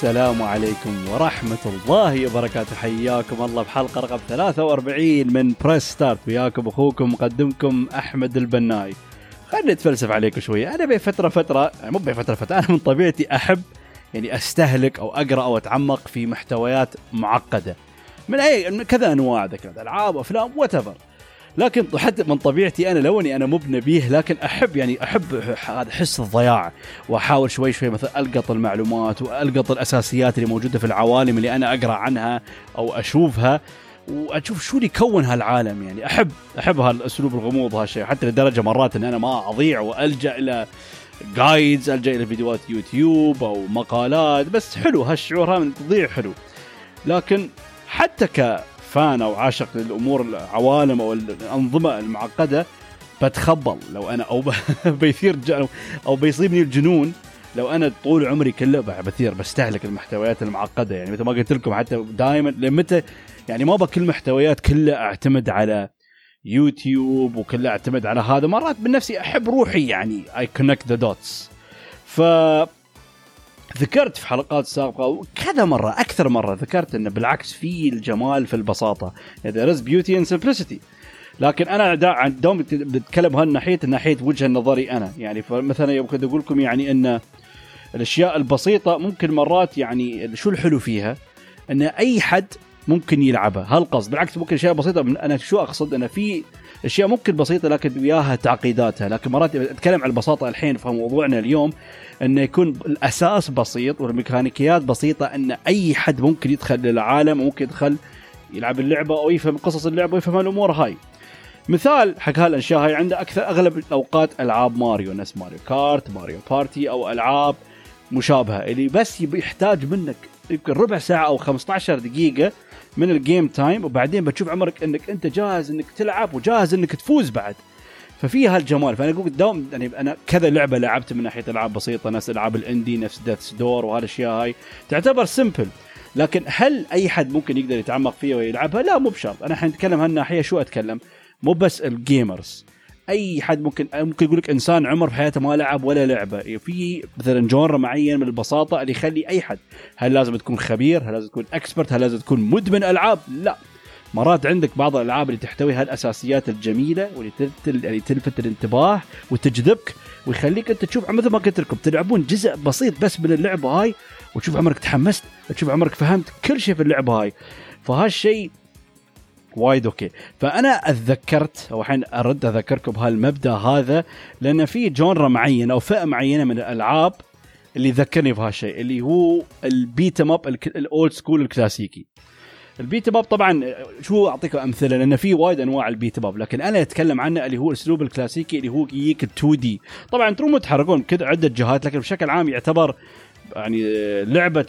السلام عليكم ورحمة الله وبركاته. حياكم الله بحلقة رقم 43 من Press Start وياكم أخوكم مقدمكم أحمد البناي. خلينا نتفلسف عليكم شوية أنا بفترة فترة مو بفترة فترة أنا من طبيعتي أحب يعني أستهلك أو أقرأ أو أتعمق في محتويات معقدة. من أي من كذا أنواع ذكرت ألعاب أفلام what لكن حتى من طبيعتي أنا لو أني أنا مو بنبيه لكن أحب يعني أحب هذا حس الضياع. وأحاول شوي شوي مثلا ألقط المعلومات وألقط الأساسيات اللي موجودة في العوالم اللي أنا أقرأ عنها أو أشوفها وأشوف شو اللي يكون هالعالم يعني. احب أحب هالأسلوب الغموض هالشيء. حتى لدرجة مرات إن أنا ما أضيع وألجأ إلى جايدز ألجأ إلى فيديوهات يوتيوب أو مقالات بس حلو هالشعور هذا تضيع حلو. لكن حتى ك فان أو عاشق للأمور العوالم أو الأنظمة المعقدة بتخبل. لو أنا أو بيثير أو بيصيبني الجنون لو أنا طول عمري كله بثير بستهلك المحتويات المعقدة. يعني مثل ما قلت لكم حتى دائما لمتى يعني ما بكل محتويات كلها أعتمد على يوتيوب وكلها أعتمد على هذا. مرات بنفسي أحب روحي يعني I connect the dots ف ذكرت في حلقات سابقة كذا مرة أكثر مرة ذكرت انه بالعكس في الجمال في البساطة. There is beauty in simplicity. لكن أنا دوم بتكلم هالناحية ناحية وجهة نظري أنا. يعني فمثلا يمكن أقول لكم يعني إن الأشياء البسيطة ممكن مرات يعني شو الحلو فيها؟ إن أي حد ممكن يلعبها. هالقصد. بالعكس ممكن أشياء بسيطة أنا شو أقصد؟ أنا في أشياء ممكن بسيطة لكن وياها تعقيداتها. لكن مرات أتكلم عن البساطة الحين في موضوعنا اليوم إنه يكون الأساس بسيط والميكانيكيات بسيطة إن أي حد ممكن يدخل للعالم وممكن يدخل يلعب اللعبة أو يفهم قصص اللعبة ويفهم الأمور هاي. مثال حق هالاشياء هاي عنده أكثر أغلب الأوقات ألعاب ماريو نفس ماريو كارت ماريو بارتي أو ألعاب مشابهة. اللي بس يحتاج منك يمكن ربع ساعة أو 15 دقيقة من ال game time وبعدين بتشوف عمرك إنك أنت جاهز إنك تلعب وجاهز إنك تفوز بعد. ففي هالجمال. فأنا أقول دوم يعني أنا كذا لعبة لعبت من ناحية ألعاب بسيطة نفس ألعاب ال indie نفس Death's Door وهالأشياء هاي. تعتبر simple لكن هل أي حد ممكن يقدر يتعمق فيها ويلعبها؟ لا مو بشرط، أنا حنتكلم هالناحية شو أتكلم؟ مو بس ال gamers أي حد ممكن ممكن يقول لك إنسان عمر في حياته ما لعب ولا لعبة. في مثلا genre معين من البساطة اللي يخلي أي حد. هل لازم تكون خبير؟ هل لازم تكون expert؟ هل لازم تكون مدمن ألعاب؟ لا. مرات عندك بعض الألعاب اللي تحتوي هالأساسيات الجميلة واللي تلفت الانتباه وتجذبك ويخليك أنت تشوف مثل ما قلت لكم تلعبون جزء بسيط بس من اللعبة هاي وتشوف عمرك تحمست تشوف عمرك فهمت كل شيء في اللعبة هاي. فهالشيء وايد okay. فأنا أتذكرت أو الحين أرد أذكركم بهالمبدأ هذا لأن في genre معين أو فئة معينة من الألعاب اللي ذكرني بهالشيء اللي هو البيت اب الاولد سكول الكلاسيكي. البيت اب طبعا شو أعطيكم أمثلة؟ لأن في وايد أنواع ال beat 'em up لكن أنا أتكلم عنه اللي هو الاسلوب الكلاسيكي اللي هو يجيك 2D طبعا تروم تحركون كذا عدة جهات لكن بشكل عام يعتبر يعني لعبة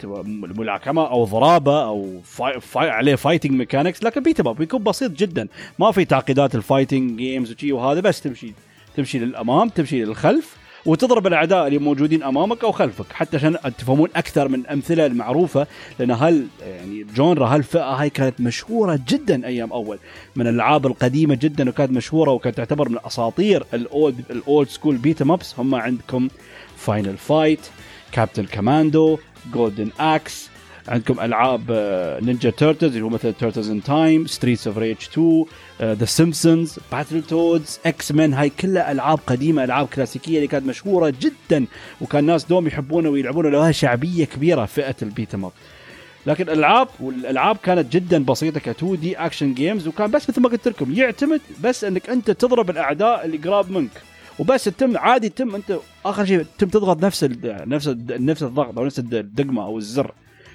ملاكمة أو ضرابة أو فاي فاي عليه فايتنج ميكانكس لكن بيت بيكون بسيط جدا. ما في تعقيدات الفايتنج جيمز وشي وهذا بس تمشي تمشي للأمام تمشي للخلف وتضرب الأعداء اللي موجودين أمامك أو خلفك حتى عشان تفهمون أكثر من الامثله المعروفة لأن هل يعني جونرا هالفئة هاي كانت مشهورة جدا أيام أول. من الألعاب القديمة جدا وكانت مشهورة وكانت تعتبر من اساطير الاولد الاولد سكول بيت ابس هم عندكم Final Fight Captain Commando Golden Axe عندكم ألعاب Ninja Turtles اللي هو مثل Turtles in Time Streets of Rage 2 The Simpsons Battletoads X-Men هاي كلها ألعاب قديمة ألعاب كلاسيكية اللي كانت مشهورة جدا وكان الناس دوم يحبونها ويلعبونها لها شعبية كبيرة فئة ال beat 'em up لكن الألعاب والألعاب كانت جدا بسيطة ك 2D action games وكان بس مثل ما قلت لكم يعتمد بس إنك أنت تضرب الأعداء اللي قراب منك. وبس تتم عادي تتم انت آخر شيء تتم تضغط نفس ال نفس ال نفس الضغط أو نفس الدقمة أو الزر.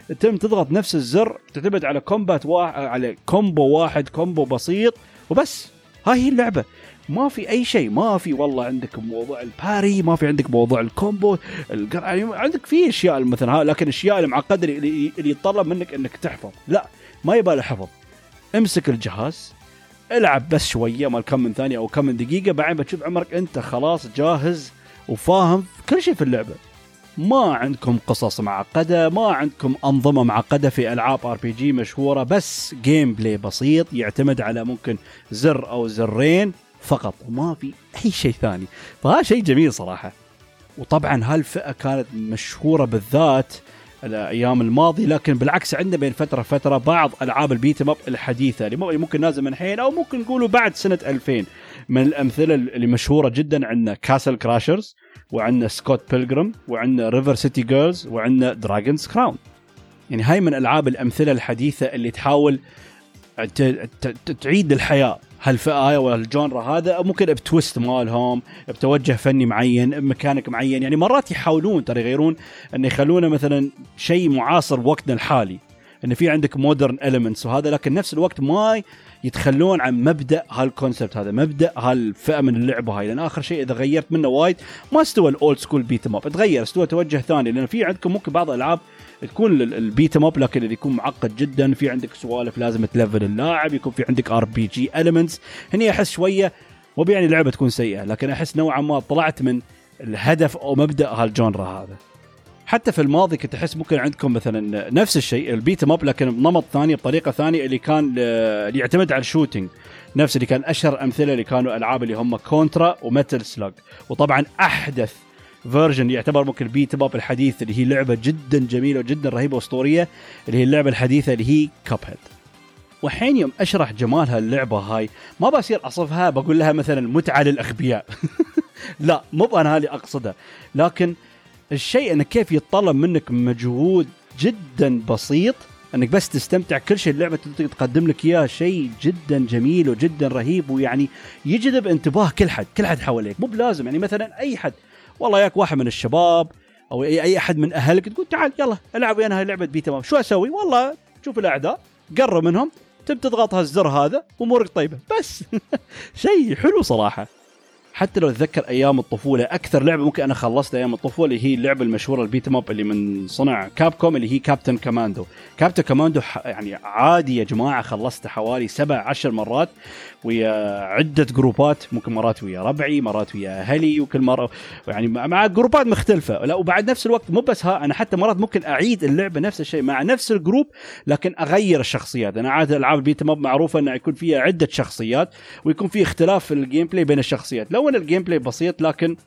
تتم تضغط نفس الزر تعتمد على combat واحد على combo واحد combo بسيط وبس. هاي هي اللعبة. ما في أي شيء ما في والله عندك موضوع ال parry ما في عندك موضوع ال combo يعني عندك في أشياء مثلا لكن الاشياء المعقده اللي, اللي يتطلب منك إنك تحفظ. لا ما يبالي حفظ. امسك الجهاز. العب بس شوية مال كم من ثانية أو كم من دقيقة. بعدين بتشوف عمرك أنت خلاص جاهز وفاهم كل شيء في اللعبة. ما عندكم قصص معقده ما عندكم أنظمة معقده في ألعاب RPG مشهورة بس gameplay بسيط يعتمد على ممكن زر أو زرين فقط وما في أي شيء ثاني. فهذا شيء جميل صراحة. وطبعا هالفئة كانت مشهورة بالذات الأيام الماضي لكن بالعكس عندنا بين فترة فتره بعض ألعاب ال beat 'em up الحديثة اللي ممكن نازل من الحين أو ممكن نقولوا بعد سنة 2000 من الأمثلة اللي مشهورة جدا عندنا Castle Crashers وعندنا Scott Pilgrim وعندنا River City Girls وعندنا Dragon's Crown يعني هاي من ألعاب الأمثلة الحديثة اللي تحاول تعيد الحياة. هالفئة وال genre هذا ممكن ب twist مالهم بتوجه فني معين بمكانك معين. يعني مرات يحاولون ترى يغيرون انه يخلونه مثلا شيء معاصر بوقتنا الحالي إن في عندك modern elements وهذا لكن نفس الوقت ما يتخلون عن مبدأ هال concept هذا مبدأ هالفئة من اللعبة هاي. لأن آخر شيء إذا غيرت منه وايد ما استوى ال old school beat 'em up تغير استوى توجه ثاني. لأن في عندكم ممكن بعض الألعاب تكون ال beat 'em up لكن اللي يكون معقد جدا في عندك سوالف لازم تلفل اللاعب يكون في عندك RPG elements هني أحس شوية مو يعني اللعبة تكون سيئة لكن أحس نوعا ما طلعت من الهدف أو مبدأ هال genre هذا. حتى في الماضي كنت أحس ممكن عندكم مثلا نفس الشيء ال beat 'em up لكن بنمط ثاني بطريقة ثانية اللي كان اللي يعتمد على ال shooting نفس اللي كان أشهر أمثلة اللي كانوا ألعاب اللي هم Contra و Metal Slug وطبعا أحدث version يعتبر ممكن beat 'em up الحديث اللي هي لعبة جدا جميلة وجدا رهيبة وأسطورية اللي هي اللعبة الحديثة اللي هي Cuphead وحين يوم أشرح جمال هاللعبه هاي ما بصير أصفها بقول لها مثلا متعة للأغبياء. لا مو أنا هذه أقصده. لكن الشيء انه كيف يتطلب منك مجهود جدا بسيط إنك بس تستمتع كل شيء اللعبة تقدم لك اياه شيء جدا جميل وجدا رهيب ويعني يجذب انتباه كل حد كل حد حواليك. مو بلازم يعني مثلا أي حد والله ياك واحد من الشباب أو اي أحد من أهلك تقول تعال يلا ألعب ويانا لعبة beat 'em up شو أسوي؟ والله شوف الأعداء قرب منهم تبي تضغط هالزر هذا وامورك طيبة. بس شيء حلو صراحة. حتى لو أتذكر أيام الطفولة أكثر لعبة ممكن أنا خلصتها أيام الطفولة هي اللعبة المشهورة ال beat 'em up اللي من صنع Capcom اللي هي Captain Commando Captain Commando يعني عادي يا جماعة خلصتها حوالي سبع عشر مرات ويا عدة جروبات ممكن مرات ويا ربعي مرات ويا أهلي وكل مرة يعني مع جروبات مختلفة. لا وبعد نفس الوقت مو بس ها أنا حتى مرات ممكن أعيد اللعبة نفس الشيء مع نفس ال group لكن أغير الشخصيات. أنا عادة ألعاب ال beat 'em up معروفة إنه يكون فيها عدة شخصيات ويكون في اختلاف في ال gameplay بين الشخصيات. لو ال gameplay بسيط لكن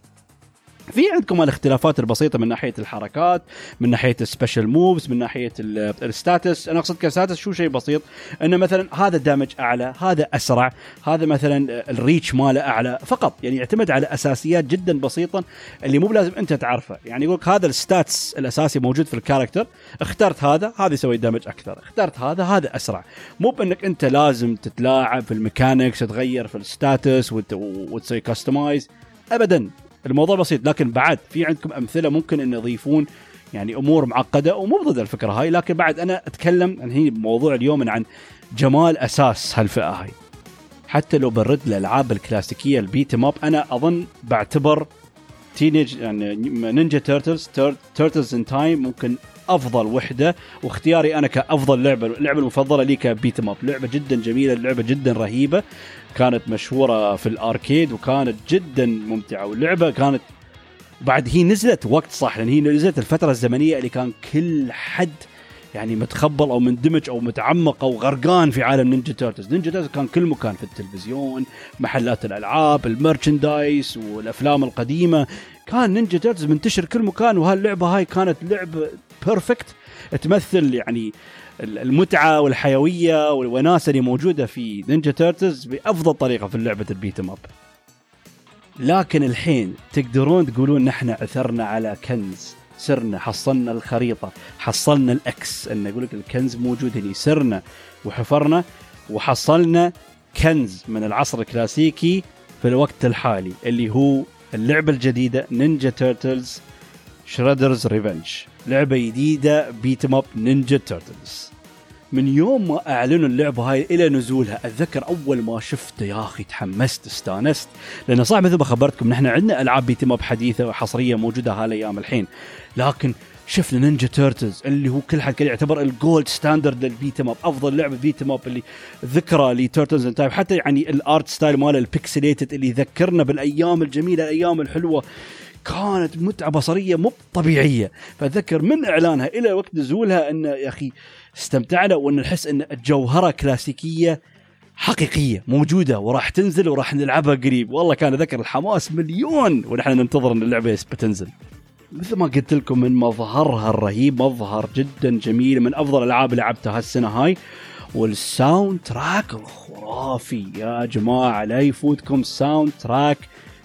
في عندكم الاختلافات البسيطة من ناحية الحركات من ناحية ال special moves من ناحية ال stats أنا أقصد ك stats شو شيء بسيط؟ إنه مثلا هذا damage أعلى هذا أسرع هذا مثلا ال reach ماله أعلى. فقط يعني يعتمد على أساسيات جدا بسيطه اللي مو بلازم أنت تعرفه يعني يقول هذا ال stats الأساسي موجود في ال character اخترت هذا هذا يسوي damage أكثر. اخترت هذا هذا أسرع. مو بإنك أنت لازم تتلاعب في ال mechanics تغير في ال stats وتسوي customize ابدا. الموضوع بسيط لكن بعد في عندكم أمثلة ممكن إن يضيفون يعني أمور معقدة؟ ومو ضد الفكرة هاي لكن بعد أنا أتكلم عن هي موضوع اليوم عن جمال أساس هالفئة هاي. حتى لو برد الألعاب الكلاسيكية ال beat 'em up أنا أظن بعتبر Teenage يعني Ninja Turtles Turtles in Time ممكن أفضل وحدة واختياري أنا كأفضل لعبه اللعبه المفضلة لي ك beat 'em up لعبة جدا جميلة لعبة جدا رهيبة. كانت مشهورة في ال arcade وكانت جدا ممتعة واللعبة كانت بعد هي نزلت وقت صح لأن هي نزلت الفترة الزمنية اللي كان كل حد يعني متخبل أو مندمج أو متعمق أو غرقان في عالم Ninja Turtles، Ninja Turtles كان كل مكان في التلفزيون، محلات الألعاب، ال merchandise والأفلام القديمة، كان Ninja Turtles منتشر كل مكان وهاللعبة هاي كانت لعبة perfect تمثل يعني المتعة والحيوية والوناسة اللي موجودة في Ninja Turtles بأفضل طريقة في لعبه ال beat 'em up لكن الحين تقدرون تقولون نحن عثرنا على كنز. سرنا حصلنا الخريطة حصلنا ال X انه يقول لك الكنز موجود هنا سرنا وحفرنا وحصلنا كنز من العصر الكلاسيكي في الوقت الحالي اللي هو اللعبة الجديدة Ninja Turtles Shredder's Revenge لعبة جديدة beat 'em up Ninja Turtles من يوم ما أعلنوا اللعبه هاي إلى نزولها أتذكر أول ما شفته. يا أخي تحمست استانست. لأن صح مثل ما خبرتكم نحن عندنا ألعاب beat 'em up حديثة وحصريه موجودة هالايام الحين. لكن شفنا Ninja Turtles اللي هو كل حد كان يعتبر ال gold standard لل beat 'em up أفضل لعبة beat 'em up اللي ذكرى ل Turtles in Time حتى يعني ال art style ماله ال pixelated اللي يذكرنا بالأيام الجميلة الأيام الحلوة كانت متعة بصرية مو طبيعية. فأتذكر من إعلانها إلى وقت نزولها انه يا أخي استمتعنا وأن نحس أن الجوهرة كلاسيكية حقيقية موجودة وراح تنزل وراح نلعبها قريب. والله كان ذكر الحماس مليون ونحن ننتظر أن اللعبة بتنزل. مثل ما قلت لكم من مظهرها الرهيب مظهر جدا جميل من أفضل الالعاب لعبتها هالسنه هاي. وال soundtrack الخرافي يا جماعة لا يفوتكم soundtrack.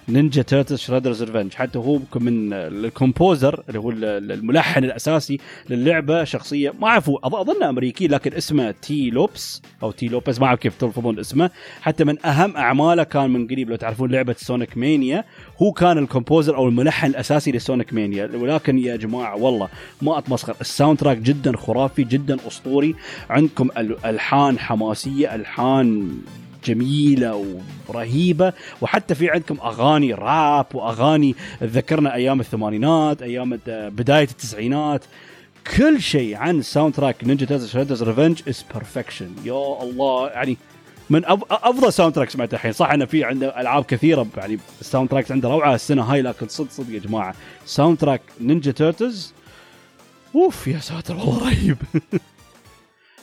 Ninja Turtle Shredder's Revenge. حتى هو من ال composer اللي هو الملحن الأساسي للعبة شخصية. ما أعرف أظن أمريكي لكن اسمه Tee Lopes أو Tee Lopes ما أعرف كيف تلفظون اسمه. حتى من أهم أعماله كان من قريب لو تعرفون لعبة Sonic Mania هو كان ال composer أو الملحن الأساسي ل Sonic Mania ولكن يا جماعة والله ما أتمسخر. ال soundtrack جدا خرافي جدا أسطوري. عندكم ألحان حماسية ألحان جميلة ورهيبة. وحتى في عندكم أغاني راب وأغاني تذكرنا أيام الثمانينات أيام بداية التسعينات. كل شيء عن soundtrack Ninja Turtles Shredder's Revenge is perfection يا الله يعني من أفضل soundtrack سمعته الحين. صح انه في عنده ألعاب كثيرة يعني ال soundtracks عنده روعة السنة هاي لكن صدق صدق يا جماعة. soundtrack Ninja Turtles أوف يا ساتر والله رهيب.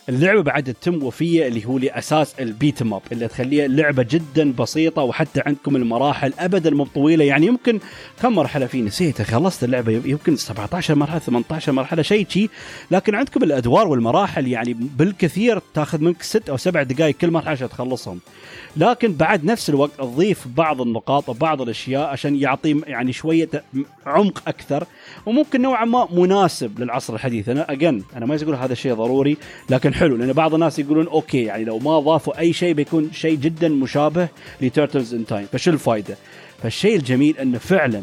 اللعبة بعد تتم وفية اللي هو لأساس البيت ماب اللي تخليها لعبة جدا بسيطة وحتى عندكم المراحل ابدا مو طويلة. يعني يمكن كم مرحلة في نسيت خلصت اللعبة يمكن 17 مرحلة 18 مرحلة شيء شيء لكن عندكم الأدوار والمراحل يعني بالكثير تاخذ منك ست أو سبع دقائق كل مرحلة عشان تخلصهم. لكن بعد نفس الوقت تضيف بعض النقاط وبعض الأشياء عشان يعطي يعني شوية عمق أكثر. وممكن نوعا ما مناسب للعصر الحديث. أنا again أنا ما أقول هذا الشيء ضروري لكن حلو لأن بعض الناس يقولون okay يعني لو ما ضافوا أي شيء بيكون شيء جدا مشابه ل Turtles in Time فشو الفائده؟ فالشيء الجميل إنه فعلا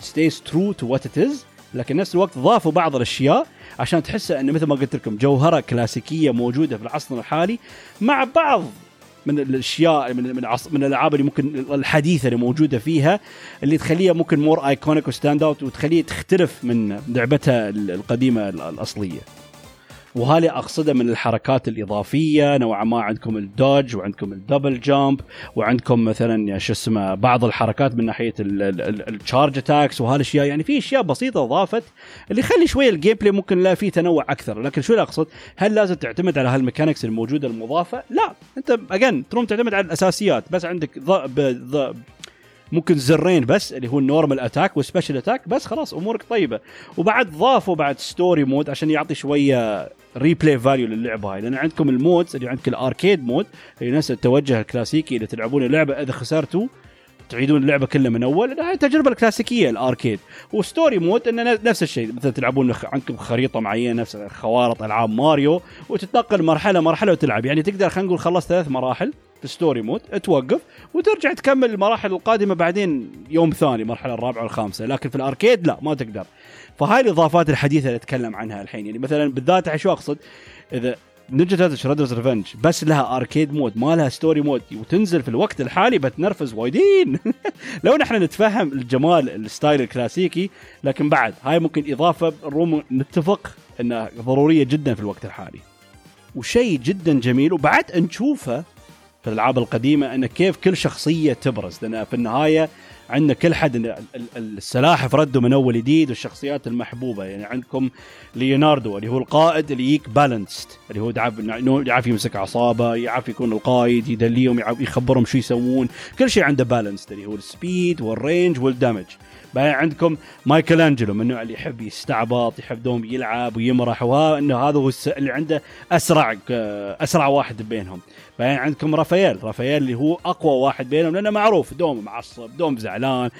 stays true to what it is لكن نفس الوقت ضافوا بعض الأشياء عشان تحس إنه مثل ما قلت لكم جوهرة كلاسيكية موجودة في العصر الحالي مع بعض من الأشياء من من, من الألعاب اللي ممكن الحديثة اللي موجودة فيها اللي تخليها ممكن more iconic و stand out وتخليه تختلف من لعبتها القديمة الأصلية. وهذا أقصده من الحركات الإضافية. نوعا ما عندكم ال dodge وعندكم ال double jump وعندكم مثلا شو اسمه بعض الحركات من ناحية ال charge attacks وهالاشياء يعني في أشياء بسيطة إضافت اللي يخلي شوية ال gameplay ممكن لا فيه تنوع أكثر. لكن شو اللي أقصد؟ هل لازم تعتمد على هال mechanics الموجودة المضافة؟ لا. أنت again تروم تعتمد على الأساسيات. بس عندك ض... ممكن زرين بس اللي هو ال normal attack وال special attack بس خلاص أمورك طيبة. وبعد ضافوا بعد story mode عشان يعطي شوية replay value للعبة هاي. لأن عندكم ال modes اللي عندك ال arcade mode اللي نفس التوجه الكلاسيكي اللي تلعبون اللعبة إذا خسرتوا تعيدون اللعبة كلها من أول. هاي التجربه الكلاسيكية ال arcade. و story mode إنه نفس الشيء. مثلا تلعبون عندكم خريطة معينة نفس خوارط ألعاب ماريو وتتنقل مرحلة مرحلة وتلعب. يعني تقدر خلينا نقول خلصت ثلاث مراحل في story mode توقف وترجع تكمل المراحل القادمة بعدين يوم ثاني المرحلة الرابعة والخامسة. لكن في ال arcade لا ما تقدر. فهاي الإضافات الحديثة اللي أتكلم عنها الحين. يعني مثلا بالذات شو أقصد إذا Ninja Turtle Shredder's Revenge بس لها arcade mode ما لها story mode وتنزل في الوقت الحالي بتنرفز وايدين. لو نحن نتفهم الجمال ال style الكلاسيكي لكن بعد هاي ممكن إضافة نروم نتفق إنها ضرورية جدا في الوقت الحالي. وشيء جدا جميل وبعد نشوفه في الألعاب القديمة إن كيف كل شخصية تبرز. لأن في النهاية عندنا كل حد السلاحف ردوا من أول جديد والشخصيات المحبوبة. يعني عندكم ليوناردو اللي هو القائد اللي يجيك balanced اللي هو يعرف يمسك عصابه يعرف يكون القائد يدليهم يخبرهم شو يسوون. كل شيء عنده balanced اللي هو ال speed وال range وال damage بعدين عندكم مايكل انجلو من النوع اللي يحب يستعبط يحب دوم يلعب ويمرح وانه هذا هو اللي عنده أسرع أسرع واحد بينهم. بعدين عندكم رافائيل رافائيل اللي هو أقوى واحد بينهم لأنه معروف دوم معصب دوم زعلان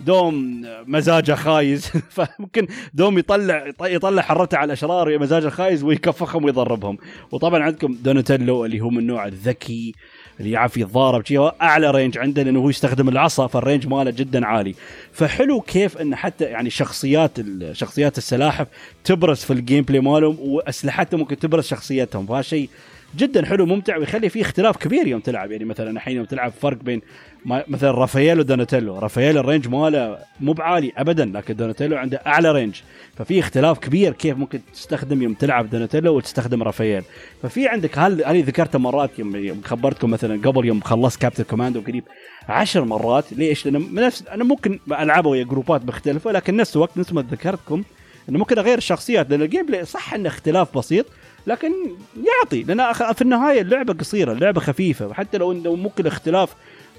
دوم مزاجه خايز فممكن دوم يطلع يطلع حرته على الأشرار مزاجه خايز ويكفخهم ويضربهم. وطبعا عندكم دوناتيلو اللي هو من النوع الذكي اللي يعرف يتضارب شيء أعلى range عنده لأنه هو يستخدم العصا فال range ماله جدا عالي. فحلو كيف إن حتى يعني شخصيات شخصيات السلاحف تبرز في ال gameplay مالهم وأسلحتهم ممكن تبرز شخصيتهم. فهذا شيء جدا حلو ممتع ويخلي فيه اختلاف كبير يوم تلعب. يعني مثلا الحين يوم تلعب فرق بين مثلا رافائيل ودوناتيلو. رافائيل ال range ماله مو بعالي ابدا لكن دوناتيلو عنده أعلى range. ففي اختلاف كبير كيف ممكن تستخدم يوم تلعب دوناتيلو وتستخدم رافائيل. ففي عندك هل هذه ذكرتها مرات يوم خبرتكم مثلا قبل يوم خلصت كابتن كوماندو قريب عشر مرات. ليش؟ لأن نفس أنا ممكن ألعبه ويا جروبات مختلفة لكن نفس الوقت نفس ما ذكرتكم إنه ممكن أغير الشخصيات. لأن ال gameplay صح إنه اختلاف بسيط لكن يعطي. لأن في النهاية اللعبة قصيرة اللعبة خفيفة. وحتى لو لو ممكن الاختلاف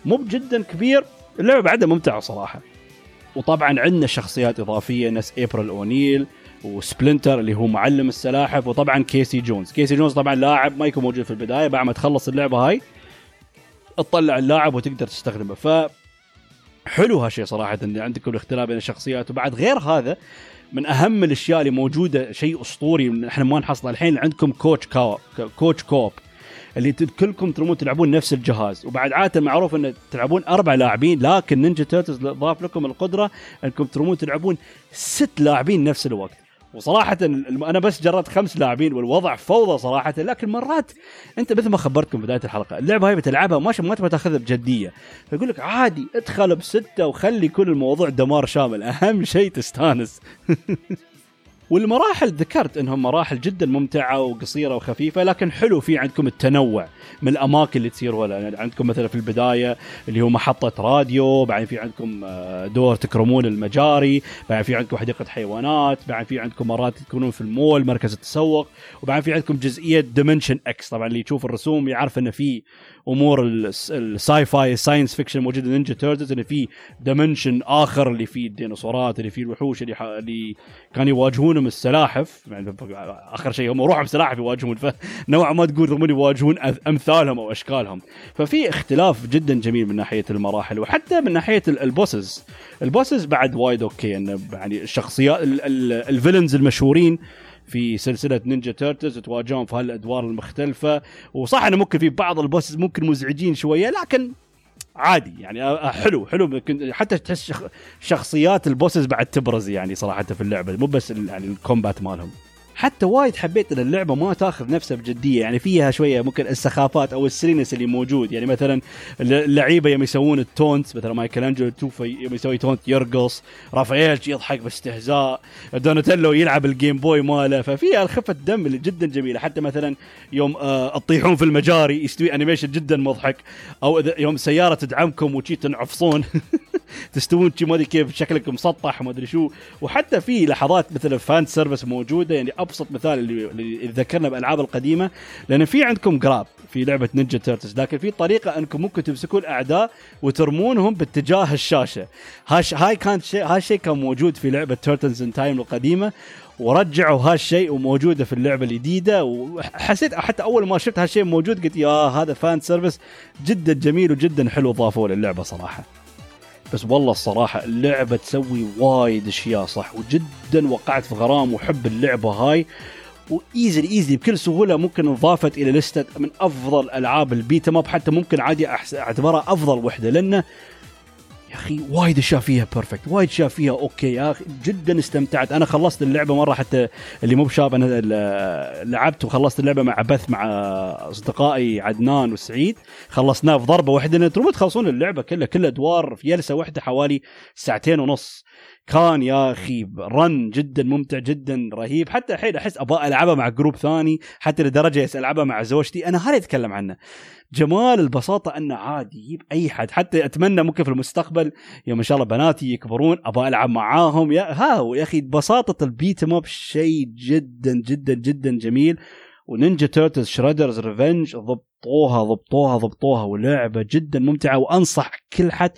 مو جدا كبير اللعبة بعدها ممتعة صراحة. وطبعا عندنا شخصيات إضافية نفس ابريل أونيل وسبلنتر اللي هو معلم السلاحف وطبعا كيسي جونز. كيسي جونز طبعا لاعب ما يكون موجود في البداية بعد ما تخلص اللعبة هاي تطلع اللاعب وتقدر تستخدمه. ف حلو هالشيء صراحة إن عندكم الاختلاف بين الشخصيات. وبعد غير هذا من أهم الأشياء اللي موجودة شيء أسطوري إحنا ما نحصله الحين عندكم couch co- couch co-op. اللي كلكم ترمون تلعبون نفس الجهاز. وبعد عادة معروف إن تلعبون أربع لاعبين لكن نينجا تيرتلز ضاف لكم القدرة أنكم ترمون تلعبون ست لاعبين نفس الوقت. وصراحة أنا بس جربت خمس لاعبين والوضع فوضى صراحة لكن مرات أنت مثل ما خبرتكم بداية الحلقة اللعبة هاي بتلعبها ما ما تبغى تاخذها بجدية. فيقول لك عادي ادخل بستة وخلي كل الموضوع دمار شامل أهم شيء تستانس. والمراحل ذكرت إنهم مراحل جدا ممتعة وقصيرة وخفيفة لكن حلو في عندكم التنوع من الأماكن اللي تصير. ولا يعني عندكم مثلا في البداية اللي هو محطة راديو بعدين في عندكم آه، دور تكرمون المجاري بعدين في عندكم حديقة حيوانات بعدين في عندكم مرات تكونون في المول مركز التسوق وبعدين في عندكم جزئية Dimension X طبعا اللي يشوف الرسوم يعرف إنه في أمور ال sci-fi ال science fiction موجودة نينجا تيرتلز انه في dimension آخر اللي فيه الديناصورات اللي فيه الوحوش اللي, اللي كانوا يواجهونهم السلاحف. يعني آخر شيء هم روحهم سلاحف يواجهون فنوعا ما تقول هم يواجهون أمثالهم أو أشكالهم. ففي اختلاف جدا جميل من ناحية المراحل وحتى من ناحية ال bosses ال bosses بعد وايد okay انه يعني الشخصيات ال villains المشهورين في سلسلة نينجا تيرتلز تواجههم في هالأدوار المختلفة. وصح انه ممكن في بعض ال bosses ممكن مزعجين شوية لكن عادي يعني حلو حلو حتى تحس شخصيات ال bosses بعد تبرز يعني صراحة في اللعبة مو بس يعني ال combat مالهم. حتى وايد حبيت إن اللعبة ما تاخذ نفسها بجدية يعني فيها شوية ممكن السخافات أو ال silliness اللي موجود. يعني مثلا اللعيبه يوم يسوون ال taunt مثلا مايكل انجلو توفا يوم يسوي taunt يرقص رافائيل يضحك باستهزاء دوناتيلو يلعب ال Game Boy ماله. ففيها خفة دم اللي جدا جميلة. حتى مثلا يوم آه تطيحون في المجاري يستوي animation جدا مضحك. أو يوم سيارة تدعمكم وشي تنعفصون. تستوون ما أدري كيف شكلك مسطح ما أدري شو. وحتى في لحظات مثل fan service موجودة يعني أبسط مثال اللي, ذكرنا بالالعاب القديمة لأن في عندكم grab في لعبة Ninja Turtles لكن في طريقة أنكم ممكن تمسكوا الاعداء وترمونهم باتجاه الشاشة. هاش هاي كانت شيء هالشيء كان موجود في لعبة Turtles in Time القديمة. ورجعوا هالشيء وموجودة في اللعبة الجديدة. وحسيت حتى أول ما شفت هالشيء موجود قلت يا هذا fan service جدا جميل وجدا حلو ضافوه للعبة صراحة. بس والله الصراحة اللعبة تسوي وايد أشياء صح وجدا وقعت في غرام وحب اللعبة هاي و easily easily بكل سهولة ممكن انضافت إلى list ة من أفضل ألعاب ال beat 'em up حتى ممكن عادي أعتبرها أفضل وحدة لأنه يا أخي وايد أشياء فيها perfect وايد أشياء فيها okay. يا أخي جدا استمتعت. أنا خلصت اللعبة مرة حتى اللي مو بشاب أنا لعبت وخلصت اللعبة مع بث مع أصدقائي عدنان وسعيد. خلصناه في ضربة واحدة تروحون تخلصون اللعبة كلها كل أدوار في جلسة واحدة حوالي ساعتين ونص. كان يا أخي run جدا ممتع جدا رهيب. حتى الحين أحس أبغى ألعبها مع group ثاني حتى لدرجة ألعبها مع زوجتي. أنا هذا أتكلم عنه. جمال البساطة أنه عادي يجيب أي حد. حتى أتمنى ممكن في المستقبل يوم إن شاء الله بناتي يكبرون أبغى ألعب معاهم. يا ها يا أخي بساطة ال beat 'em up شيء جدا جدا جدا جميل. و Ninja Turtles Shredder's Revenge ضبطوها ضبطوها ضبطوها. ولعبة جدا ممتعة وأنصح كل حد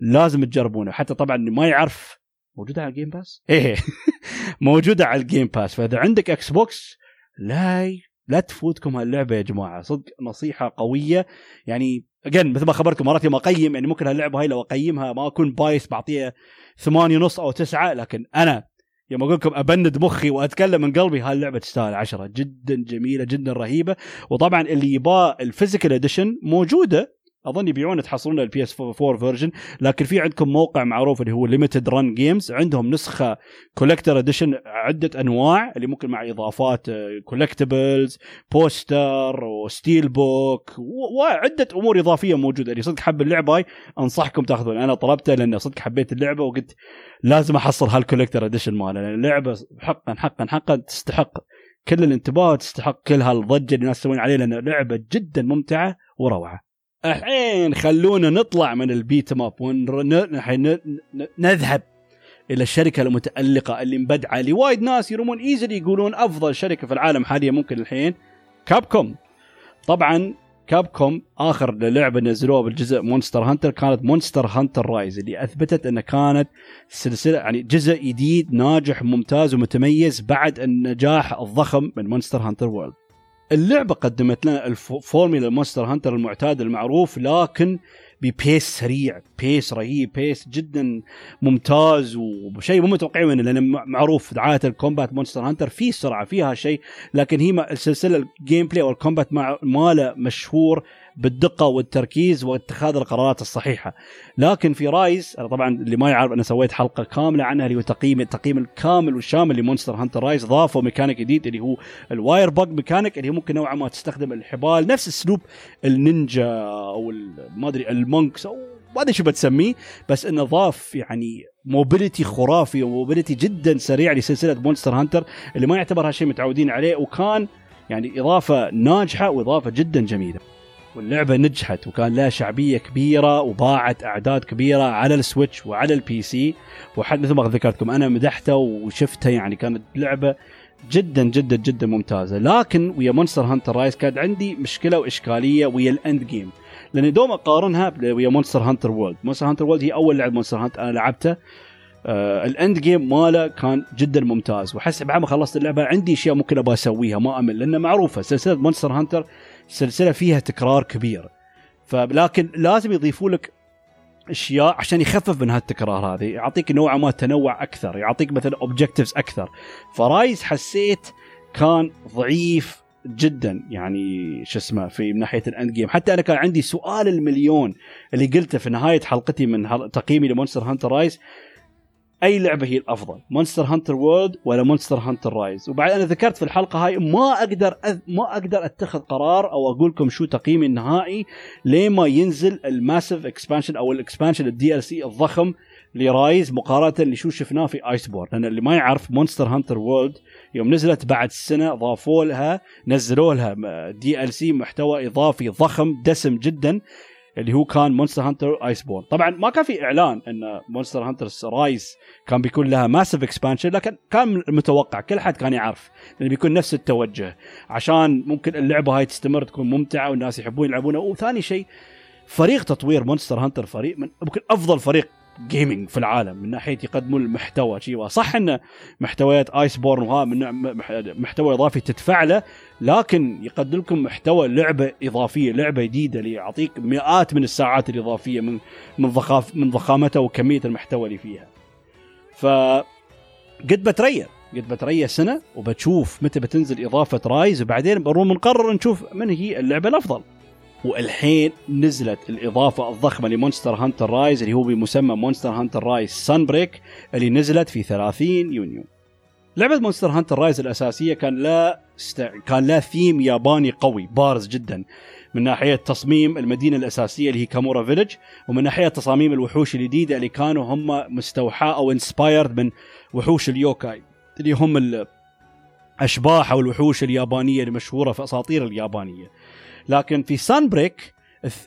لازم تجربونه. حتى طبعا ما يعرف موجودة على ال Game Pass؟ إيه. موجودة على ال Game Pass فإذا عندك Xbox لا لا تفوتكم هاللعبة يا جماعة. صدق نصيحة قوية. يعني again مثل ما خبركم مرات يوم أقيم يعني ممكن هاللعبة هاي لو أقيمها ما أكون bias بعطيها ثمانية ونص أو تسعة. لكن أنا يوم أقول لكم أبند مخي وأتكلم من قلبي هاللعبة تستاهل عشرة. جدا جميلة جدا رهيبة. وطبعا اللي يباه ال physical edition موجودة. أظن يبيعون تحصلون ال PS 4 version لكن في عندكم موقع معروف اللي هو Limited Run Games عندهم نسخة collector edition عدة أنواع اللي ممكن مع إضافات collectibles poster و steelbook وعده أمور إضافية موجودة. اللي صدق حب اللعبة أنصحكم تأخذون. أنا طلبته لأن صدق حبيت اللعبة وقلت لازم أحصل هال collector edition مالها لأن اللعبة حقا حقا حقا تستحق كل الانتباه تستحق كل هالضجة اللي الناس تسوين عليه لأن لعبه جدا ممتعة وروعة. الحين خلونا نطلع من ال beat 'em up ونذهب إلى الشركة المتألقة اللي مبدعة اللي وايد ناس يرمون easily يقولون أفضل شركة في العالم حاليا ممكن الحين Capcom طبعا Capcom آخر لعبة نزلوها بالجزء Monster Hunter كانت Monster Hunter Rise اللي أثبتت انها كانت سلسلة يعني جزء جديد ناجح ممتاز ومتميز بعد النجاح الضخم من Monster Hunter World. اللعبة قدمت لنا ال formula Monster Hunter المعتاد المعروف لكن ب pace سريع pace رهيب pace جدا ممتاز وشيء مو متوقعين منه لأن معروف عاده ال combat Monster Hunter في سرعة فيها شيء لكن هي السلسله ال gameplay وال combat ماله مشهور بالدقة والتركيز واتخاذ القرارات الصحيحة لكن في Rise أنا طبعا اللي ما يعرف أنا سويت حلقة كاملة عنها اللي هو تقييم التقييم الكامل والشامل ل Monster Hunter Rise ضافوا ميكانيك جديد اللي هو ال Wirebug mechanic اللي ممكن نوعا ما تستخدم الحبال نفس اسلوب النينجا أو ما أدري ال monks أو ما أدري شو بتسميه بس إنه ضاف يعني mobility خرافي و mobility جدا سريع لسلسلة Monster Hunter اللي ما يعتبر هالشيء متعودين عليه وكان يعني إضافة ناجحة وإضافة جدا جميلة. واللعبة نجحت وكان لها شعبية كبيرة وباعت أعداد كبيرة على ال Switch وعلى ال PC وحد مثل ما ذكرتكم أنا مدحتها وشفتها يعني كانت لعبة جدا جدا جدا ممتازة. لكن ويا Monster Hunter Rise كان عندي مشكلة وإشكالية ويا ال end game لأني دوم أقارنها ويا Monster Hunter World Monster Hunter World هي أول لعبة Monster Hunter أنا لعبتها. آه ال end game ماله كان جدا ممتاز. واحس بعد ما خلصت اللعبة عندي أشياء ممكن أبغى أسويها ما أمل لأنه معروفة. سلسلة Monster Hunter سلسلة فيها تكرار كبير. فلكن لازم يضيفوا لك أشياء عشان يخفف من هالتكرار هذه. يعطيك نوعا ما تنوع أكثر يعطيك مثلا objectives أكثر. ف Rise حسيت كان ضعيف جدا. يعني شو اسمه في من ناحية ال end game حتى أنا كان عندي سؤال المليون اللي قلته في نهاية حلقتي من تقييمي ل Monster Hunter Rise. أي لعبة هي الأفضل Monster Hunter World ولا Monster Hunter Rise وبعد أنا ذكرت في الحلقة هاي ما أقدر أذ... ما أقدر أتخذ قرار أو أقول لكم شو تقييمي النهائي لما ينزل ال massive expansion أو ال expansion ال DLC الضخم ل Rise مقارنة لشو شفناه في Iceborne لأن اللي ما يعرف Monster Hunter World يوم نزلت بعد سنة ضافوا لها نزلوا لها DLC محتوى إضافي ضخم دسم جدا. اللي هو كان Monster Hunter Iceborne طبعا ما كان في إعلان إن Monster Hunter Rise كان بيكون لها massive expansion لكن كان متوقع كل حد كان يعرف انه بيكون نفس التوجه عشان ممكن اللعبة هاي تستمر تكون ممتعة والناس يحبون يلعبونها. وثاني شيء فريق تطوير مونستر هانتر فريق من ممكن أفضل فريق gaming في العالم من ناحية يقدمون المحتوى شيء صح إن محتويات Iceborne وها من محتوى إضافي تدفع له لكن يقدم لكم محتوى لعبة إضافية لعبة جديدة اللي يعطيك مئات من الساعات الإضافية من من ضخاف من ضخامتها وكمية المحتوى اللي فيها. ف قد بتريا قد بتريا سنة وبتشوف متى بتنزل إضافة رايز وبعدين بنقرر نشوف من هي اللعبة الأفضل. والحين نزلت الإضافة الضخمة لمونستر هانتر رايز اللي هو بمسمى مونستر هانتر رايز Sunbreak اللي نزلت في 30 يونيو. لعبة مونستر هانتر رايز الأساسية كان لا است... كان لا ثيم ياباني قوي بارز جدا من ناحية تصميم المدينة الأساسية اللي هي كامورا village ومن ناحية تصاميم الوحوش الجديدة اللي كانوا هم مستوحاة أو inspired من وحوش اليوكاي اللي هم الاشباح أو الوحوش اليابانية المشهورة في أساطير اليابانية. لكن في Sunbreak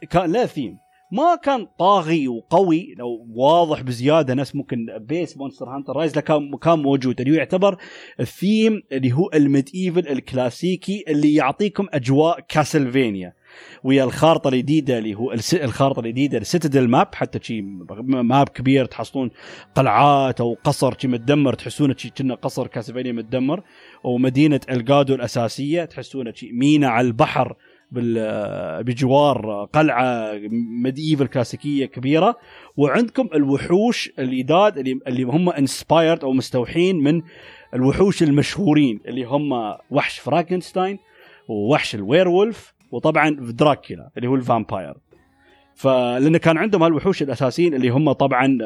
كان له ثيم ما كان طاغي وقوي لو واضح بزيادة نفس ممكن base مونستر هانتر رايز كان كان موجود. اللي يعتبر الثيم اللي هو ال medieval الكلاسيكي اللي يعطيكم أجواء كاسلفينيا ويا الخارطة الجديده اللي هو الخارطة الجديده ال citadel map حتى شي map كبير تحصلون قلعات أو قصر شي متدمر تحسونه شي كنه قصر كاسلفينيا متدمر ومدينه الجادو الأساسية تحسونه شي مينا على البحر بجوار قلعة medieval كلاسيكية كبيرة. وعندكم الوحوش الجداد اللي اللي هم inspired أو مستوحين من الوحوش المشهورين اللي هم وحش فرانكنستاين ووحش ال werewolf وطبعا دراكولا اللي هو ال vampire. فلأن كان عندهم هالوحوش الأساسيين اللي هم طبعا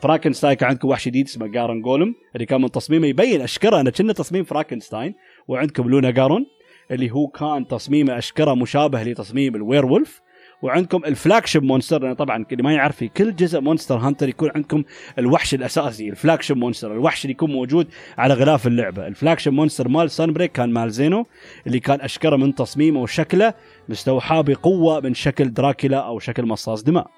فراكنستاين كان عندكم وحش جديد اسمه Garangolm اللي كان من تصميمه يبين أشكره انه كنه تصميم فراكنستاين وعندكم Lunagaron اللي هو كان تصميمه أشكره مشابه لتصميم ال werewolf وعندكم ال flagship monster طبعا اللي ما يعرف في كل جزء مونستر هانتر يكون عندكم الوحش الأساسي ال flagship monster الوحش اللي يكون موجود على غلاف اللعبة. ال flagship monster مال Sunbreak كان Malzeno اللي كان أشكره من تصميمه وشكله مستوحاه بقوة من شكل دراكولا أو شكل مصاص دماء.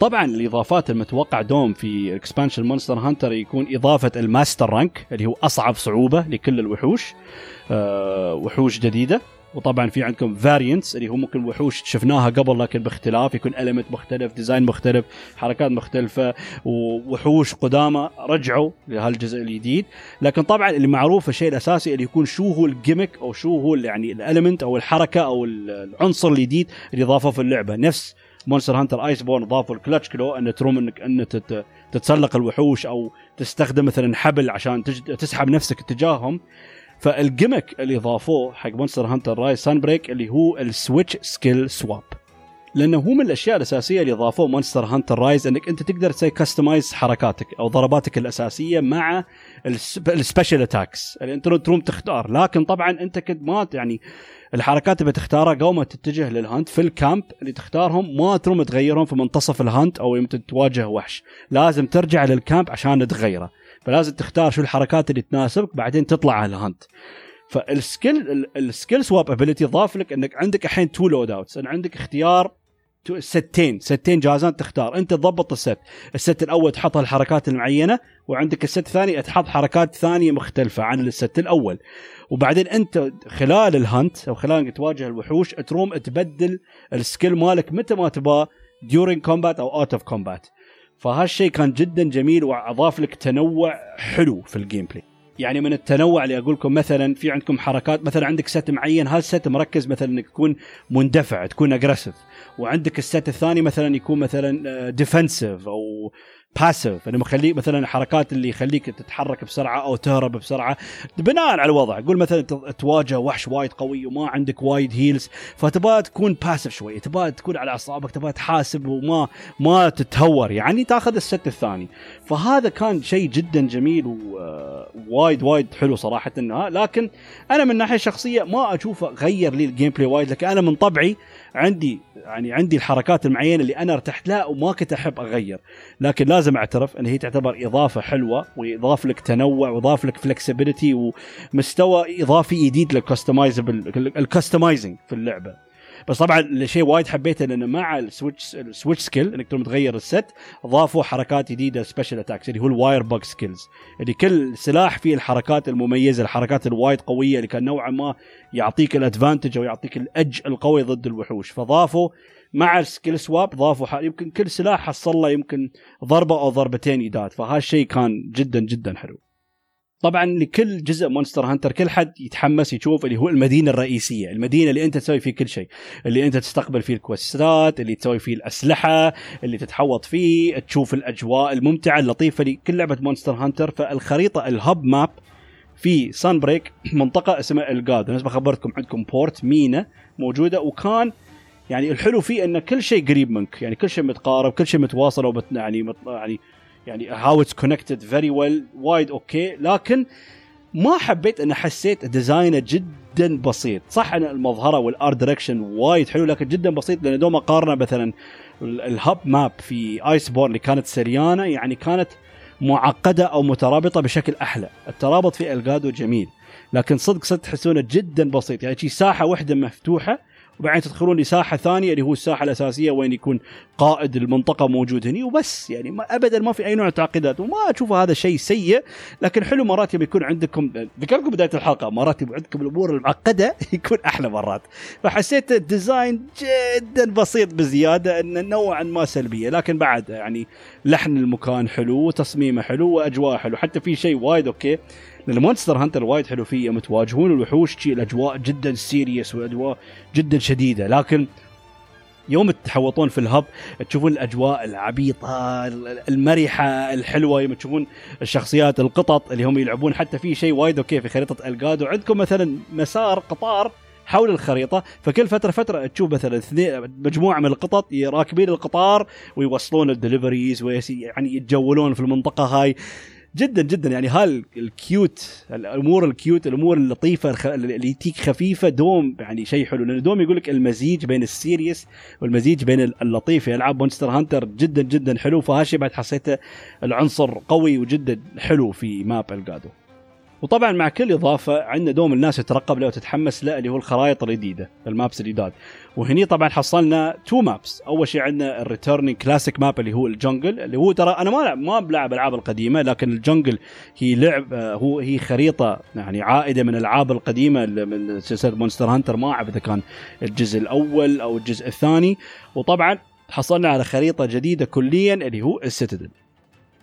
طبعا الإضافات المتوقع دوم في expansion مونستر هانتر يكون إضافة ال master rank اللي هو أصعب صعوبة لكل الوحوش أه وحوش جديدة. وطبعا في عندكم variants اللي هو ممكن وحوش شفناها قبل لكن باختلاف يكون element مختلف design مختلف حركات مختلفة ووحوش قدامى رجعوا لهالجزء الجديد. لكن طبعا اللي معروف الشيء الأساسي اللي يكون شو هو ال gimmick أو شو هو يعني ال element أو الحركة أو العنصر الجديد اللي ضافه في اللعبة. نفس مونستر هانتر Iceborne ضافوا ال clutch claw ان تروم انك ان تتسلق الوحوش أو تستخدم مثلا حبل عشان تسحب نفسك اتجاههم. فال gimmick اللي ضافوه حق مونستر هانتر رايز Sunbreak اللي هو ال switch skill swap. لأنه هو من الأشياء الأساسية اللي ضافوه مونستر هانتر رايز إنك أنت تقدر تسوي customize حركاتك أو ضرباتك الأساسية مع ال special attacks اللي أنت تروم تختار. لكن طبعا أنت كنت ما يعني الحركات اللي بتختارها قبل ما تتجه لل hunt في ال camp اللي تختارهم ما تروم تغيرهم في منتصف ال hunt أو يوم تواجه وحش. لازم ترجع لل camp عشان تغيره. فلازم تختار شو الحركات اللي تناسبك بعدين تطلع على ال hunt فال skill ال skill swap ability ضاف لك إنك عندك الحين two loadouts عندك اختيار setين. setين جاهزات تختار. أنت تضبط ال set. ال set الأول تحط الحركات المعينة وعندك ال set الثاني تحط حركات ثانية مختلفة عن ال set الأول. وبعدين أنت خلال ال hunt أو خلال إنك تواجه الوحوش تروم تبدل ال skill مالك متى ما تبغى during combat أو out of combat. فهالشيء كان جدا جميل وأضاف لك تنوع حلو في ال gameplay يعني من التنوع اللي أقول لكم مثلا في عندكم حركات مثلا عندك set معين هال set مركز مثلا إنك تكون مندفع تكون aggressive وعندك ال set الثاني مثلا يكون مثلا defensive أو passive إنه مخليك مثلا الحركات اللي يخليك تتحرك بسرعة أو تهرب بسرعة بناء على الوضع. قول مثلا تواجه وحش وايد قوي وما عندك وايد heals فتبغى تكون passive شوي تبغى تكون على أعصابك تبغى تحاسب وما ما تتهور. يعني تأخذ ال set الثاني. فهذا كان شيء جدا جميل ووايد وايد حلو صراحة انها لكن أنا من ناحية شخصية ما أشوفه غير لي ال gameplay وايد لكن أنا من طبعي عندي يعني عندي الحركات المعينة اللي أنا ارتحت لها وما كنت أحب أغير. لكن لازم أعترف إن هي تعتبر إضافة حلوة ويضاف لك تنوع ويضاف لك flexibility ومستوى إضافي جديد لل customizable ال customizing في اللعبة. بس طبعا الشيء وايد حبيته لأنه مع ال switch ال switch skill إنك تقدر تغير ال set ضافوا حركات جديدة special attacks اللي هو ال wirebug skills اللي كل سلاح فيه الحركات المميزة الحركات الوايد قوية اللي كان نوعا ما يعطيك ال advantage أو يعطيك ال edge القوي ضد الوحوش. فضافوا مع ال skill swap ضافوا يمكن كل سلاح حصل له يمكن ضربة أو ضربتين added. فهالشيء كان جدا جدا حلو. طبعا لكل جزء مونستر هانتر كل حد يتحمس يشوف اللي هو المدينة الرئيسية، المدينة اللي أنت تسوي فيه كل شيء، اللي أنت تستقبل فيه ال questات، اللي تسوي فيه الأسلحة، اللي تتحوط فيه، تشوف الأجواء الممتعة اللطيفة لكل لعبة مونستر هانتر، فالخريطة ال hub map في Sunbreak منطقة اسمها Elgado، نفس ما خبرتكم عندكم port مينا موجودة وكان يعني الحلو فيه إن كل شيء قريب منك، يعني كل شيء متقارب، كل شيء متواصل يعني يعني يعني how it's connected very well وايد okay لكن ما حبيت إن حسيت design ه جدا بسيط. صح إن المظهرة وال art direction وايد حلو لكن جدا بسيط لأن دوما قارنه مثلا ال hub map في Iceborne اللي كانت Seliana يعني كانت معقدة أو مترابطة بشكل أحلى. الترابط في Elgado جميل لكن صدق صدق تحسونه جدا بسيط. يعني شي ساحة واحدة مفتوحة وبعدين تدخلون لساحة ثانية اللي هو الساحة الأساسية وين يكون قائد المنطقة موجود هنا وبس يعني ما ابدا ما في أي نوع تعقيدات. وما أشوف هذا شيء سيء لكن حلو مرات يبي يكون عندكم. ذكركم بداية الحلقة مرات يبي عندكم الأمور المعقدة يكون أحلى مرات. فحسيت ال design جدا بسيط بزيادة انه نوعا ما سلبية. لكن بعد يعني لحن المكان حلو وتصميمه حلو واجواء حلو. حتى في شيء وايد okay. لأن Monster Hunter وايد حلو فيه. يوم تواجهون الوحوش شي الأجواء جدا serious والأجواء جدا شديدة. لكن يوم تحوطون في ال hub تشوفون الأجواء العبيطة المرحة الحلوة. يوم تشوفون الشخصيات القطط اللي هم يلعبون. حتى في شيء وايد okay في خريطة Elgado. عندكم مثلا مسار قطار حول الخريطة. فكل فترة فترة تشوف مثلا اثنين مجموعة من القطط راكبين القطار ويوصلون ال deliveries يعني يتجولون في المنطقة هاي. جدا جدا. يعني هال ال cute الأمور ال cute الأمور اللطيفة اللي تيك خفيفة دوم يعني شيء حلو. لأنه دوم يقول لك المزيج بين ال serious والمزيج بين اللطيف. العاب Monster Hunter جدا جدا حلو. فهالشيء بعد حسيته العنصر قوي وجدا حلو في map Elgado. وطبعا مع كل إضافة عندنا دوم الناس تترقب له وتتحمس له اللي هو الخرائط الجديدة ال maps الجداد. وهني طبعا حصلنا two maps أول شيء عندنا ال returning classic map اللي هو ال jungle اللي هو ترى أنا ما ما بلعب ألعاب القديمة لكن ال jungle هي لعب آه، هو هي خريطة يعني عائدة من الألعاب القديمة من سلسلة Monster Hunter ما أعرف إذا كان الجزء الأول أو الجزء الثاني. وطبعا حصلنا على خريطة جديدة كليا اللي هو ال Citadel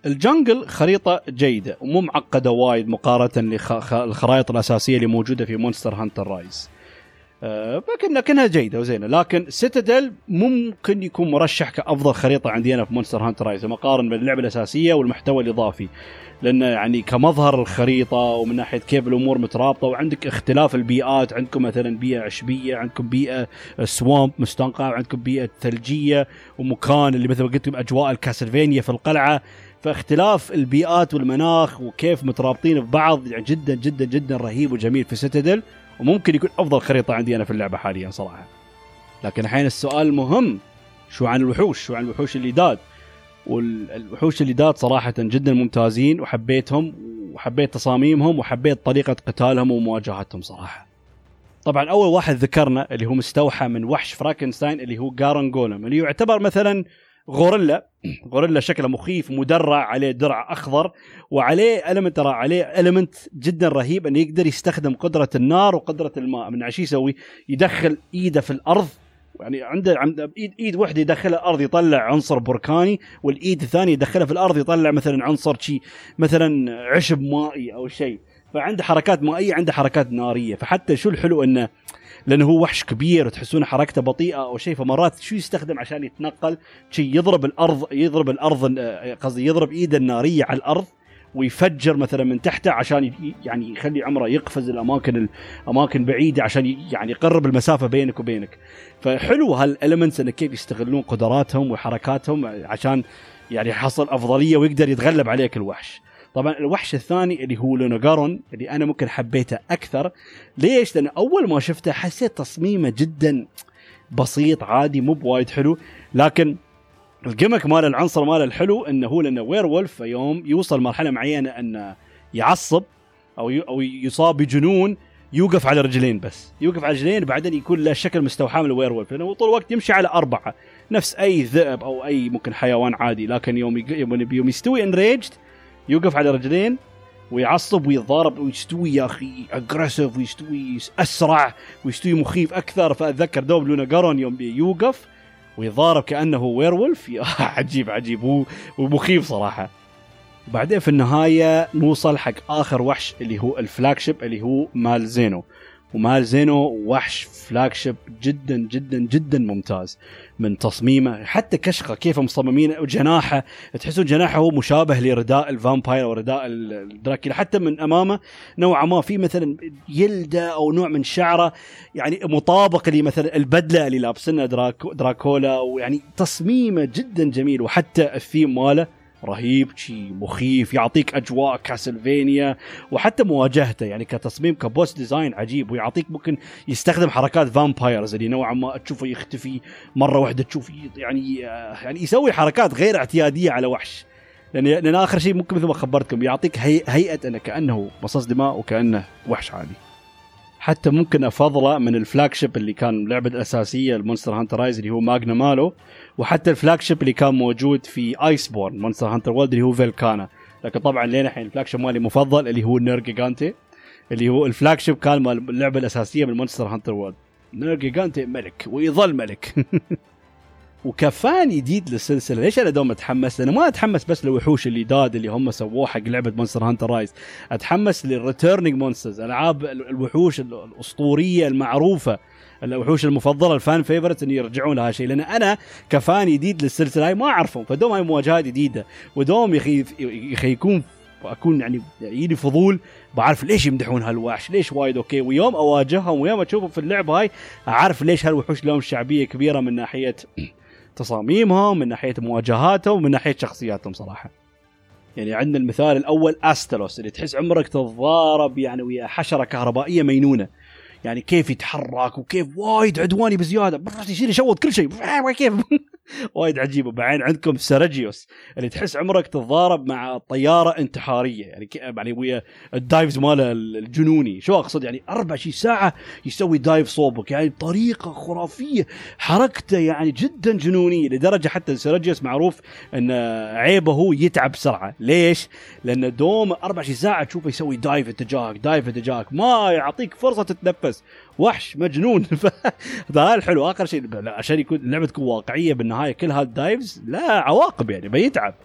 ال jungle خريطة جيدة ومو معقدة وايد مقارنة للخرائط الأساسية اللي موجودة في Monster Hunter Rise لكن لكنها جيدة وزينة. لكن Citadel ممكن يكون مرشح كأفضل خريطة عندي أنا في Monster Hunter Rise مقارن بين اللعبة الأساسية والمحتوى الإضافي. لأنه يعني كمظهر الخريطة ومن ناحية كيف الأمور مترابطة وعندك اختلاف البيئات. عندكم مثلا بيئة عشبية عندكم بيئة swamp مستنقع وعندكم بيئة ثلجية ومكان اللي مثل ما قلت أجواء ال Castlevania في القلعة. فاختلاف البيئات والمناخ وكيف مترابطين ببعض يعني جدا جدا جدا رهيب وجميل في Citadel وممكن يكون أفضل خريطة عندي أنا في اللعبة حاليا صراحة. لكن الحين السؤال المهم شو عن الوحوش؟ شو عن الوحوش اللي داد؟ والوحوش اللي داد صراحة جدا ممتازين وحبيتهم وحبيت تصاميمهم وحبيت طريقة قتالهم ومواجهتهم صراحة. طبعا أول واحد ذكرنا اللي هو مستوحى من وحش فراكنستاين اللي هو جارن جولم اللي يعتبر مثلا غوريلا. غوريلا شكله مخيف مدرع عليه درع أخضر وعليه المنت ترى عليه المنت جدا رهيب إنه يقدر يستخدم قدرة النار وقدرة الماء. من شو يسوي؟ يدخل إيده في الأرض يعني عنده عنده ايد إيد واحدة يدخلها الأرض يطلع عنصر بركاني والإيد الثانية يدخلها في الأرض يطلع مثلا عنصر شيء مثلا عشب مائي أو شيء فعنده حركات مائية عنده حركات نارية. فحتى شو الحلو إنه لأنه هو وحش كبير وتحسون حركته بطيئة أو شيء فمرات شو يستخدم عشان يتنقل؟ شيء يضرب الأرض يضرب الأرض قصدي يضرب إيده النارية على الأرض ويفجر مثلا من تحته عشان يعني يخلي عمره يقفز الأماكن الاماكن بعيدة عشان يعني يقرب المسافة بينك وبينك. فحلو هالالمنتس إنه كيف يستغلون قدراتهم وحركاتهم عشان يعني يحصل أفضلية ويقدر يتغلب عليك الوحش. طبعا الوحش الثاني اللي هو لونوغارون اللي أنا ممكن حبيته أكثر. ليش؟ لأن أول ما شفته حسيت تصميمه جدا بسيط عادي مو بوايد حلو. لكن ال gimmick مال العنصر ماله الحلو إنه هو لأنه werewolf يوم يوصل مرحلة معينة إنه يعصب أو أو يصاب بجنون يوقف على رجلين بس. يوقف على رجلين بعدين يكون له شكل مستوحى من ال werewolf لأنه طول الوقت يمشي على أربعة نفس أي ذئب أو أي ممكن حيوان عادي. لكن يوم يوم يستوي enraged يوقف على رجلين ويعصب ويتضارب ويستوي يا أخي aggressive ويستوي أسرع ويستوي مخيف أكثر. فأتذكر دوب Lunagaron يوم يوقف ويضارب كأنه werewolf عجيب عجيب. ومخيف صراحة. بعدين في النهاية نوصل حق آخر وحش اللي هو ال flagship اللي هو Malzeno. و Malzeno وحش flagship جدا جدا جدا ممتاز من تصميمه. حتى كشخة كيف مصممين وجناحه تحسون جناحه هو مشابه لرداء ال vampire ورداء الدراكيلا. حتى من أمامه نوعا ما في مثلا يلدة أو نوع من شعرة يعني مطابق لمثلا البدلة اللي لابسنها دراكو دراكولا. ويعني تصميمه جدا جميل. وحتى الثيم ماله رهيب شيء مخيف يعطيك أجواء Castlevania وحتى مواجهته يعني كتصميم ك boss design عجيب ويعطيك ممكن يستخدم حركات vampires اللي نوعا ما تشوفه يختفي مرة واحدة تشوف يعني يعني يسوي حركات غير اعتيادية على وحش. لأن لأن آخر شيء ممكن مثل ما خبرتكم يعطيك هي... هيئة إنه كأنه مصاص دماء وكأنه وحش عادي. حتى ممكن افضله من ال flagship اللي كان اللعبه الأساسية ال Monster Hunter Rise اللي هو Magnamalo وحتى ال flagship اللي كان موجود في Iceborne Monster Hunter World اللي هو Velkhana. لكن طبعا لين الحين ال flagship مالي مفضل اللي هو Nergigante اللي هو ال flagship كان مال اللعبة الأساسية من Monster Hunter World Nergigante ملك ويظل ملك. وك fan جديد للسلسلة. ليش أنا دوم متحمس لأنه ما أتحمس بس للوحوش اليداد اللي هم سووه حق لعبة Monster Hunter Rise أتحمس لل returning monsters ألعاب الوحوش الأسطورية المعروفة الوحوش المفضلة ال fan favorite ان يرجعون لها شيء. لأن أنا ك fan جديد للسلسلة هاي ما أعرفهم فدوم هاي مواجهات جديدة. ودوم يخي يخي يكون أكون يعني يجيني فضول بعرف ليش يمدحون هالوحش ليش وايد okay. ويوم أواجههم ويوم أشوفهم في اللعبة هاي أعرف ليش هالوحوش لهم شعبية كبيرة من ناحية تصاميمهم من ناحية مواجهاتهم ومن ناحية شخصياتهم صراحة. يعني عندنا المثال الأول استلوس اللي تحس عمرك تتضارب يعني ويا حشرة كهربائية مينونة. يعني كيف يتحرك وكيف وايد عدواني بزيادة يصير يشوط كل شيء. كيف؟ وايد عجيبة. بعدين عندكم سيرجيوس اللي تحس عمرك تتضارب مع طيارة انتحارية. يعني يعني ويا ال dives ماله الجنوني. شو أقصد؟ يعني 24 ساعة يسوي dive صوبك. يعني بطريقه خرافية حركته يعني جدا جنونية لدرجة حتى Seregios معروف إن عيبه هو يتعب بسرعة. ليش؟ لأن دوم 24 ساعة تشوفه يسوي dive اتجاهك dive اتجاهك ما يعطيك فرصة تتنفس. وحش مجنون. هذا الحلو آخر شيء عشان يكون اللعبه تكون واقعية بالنهاية كل هال dives لا عواقب يعني بيتعب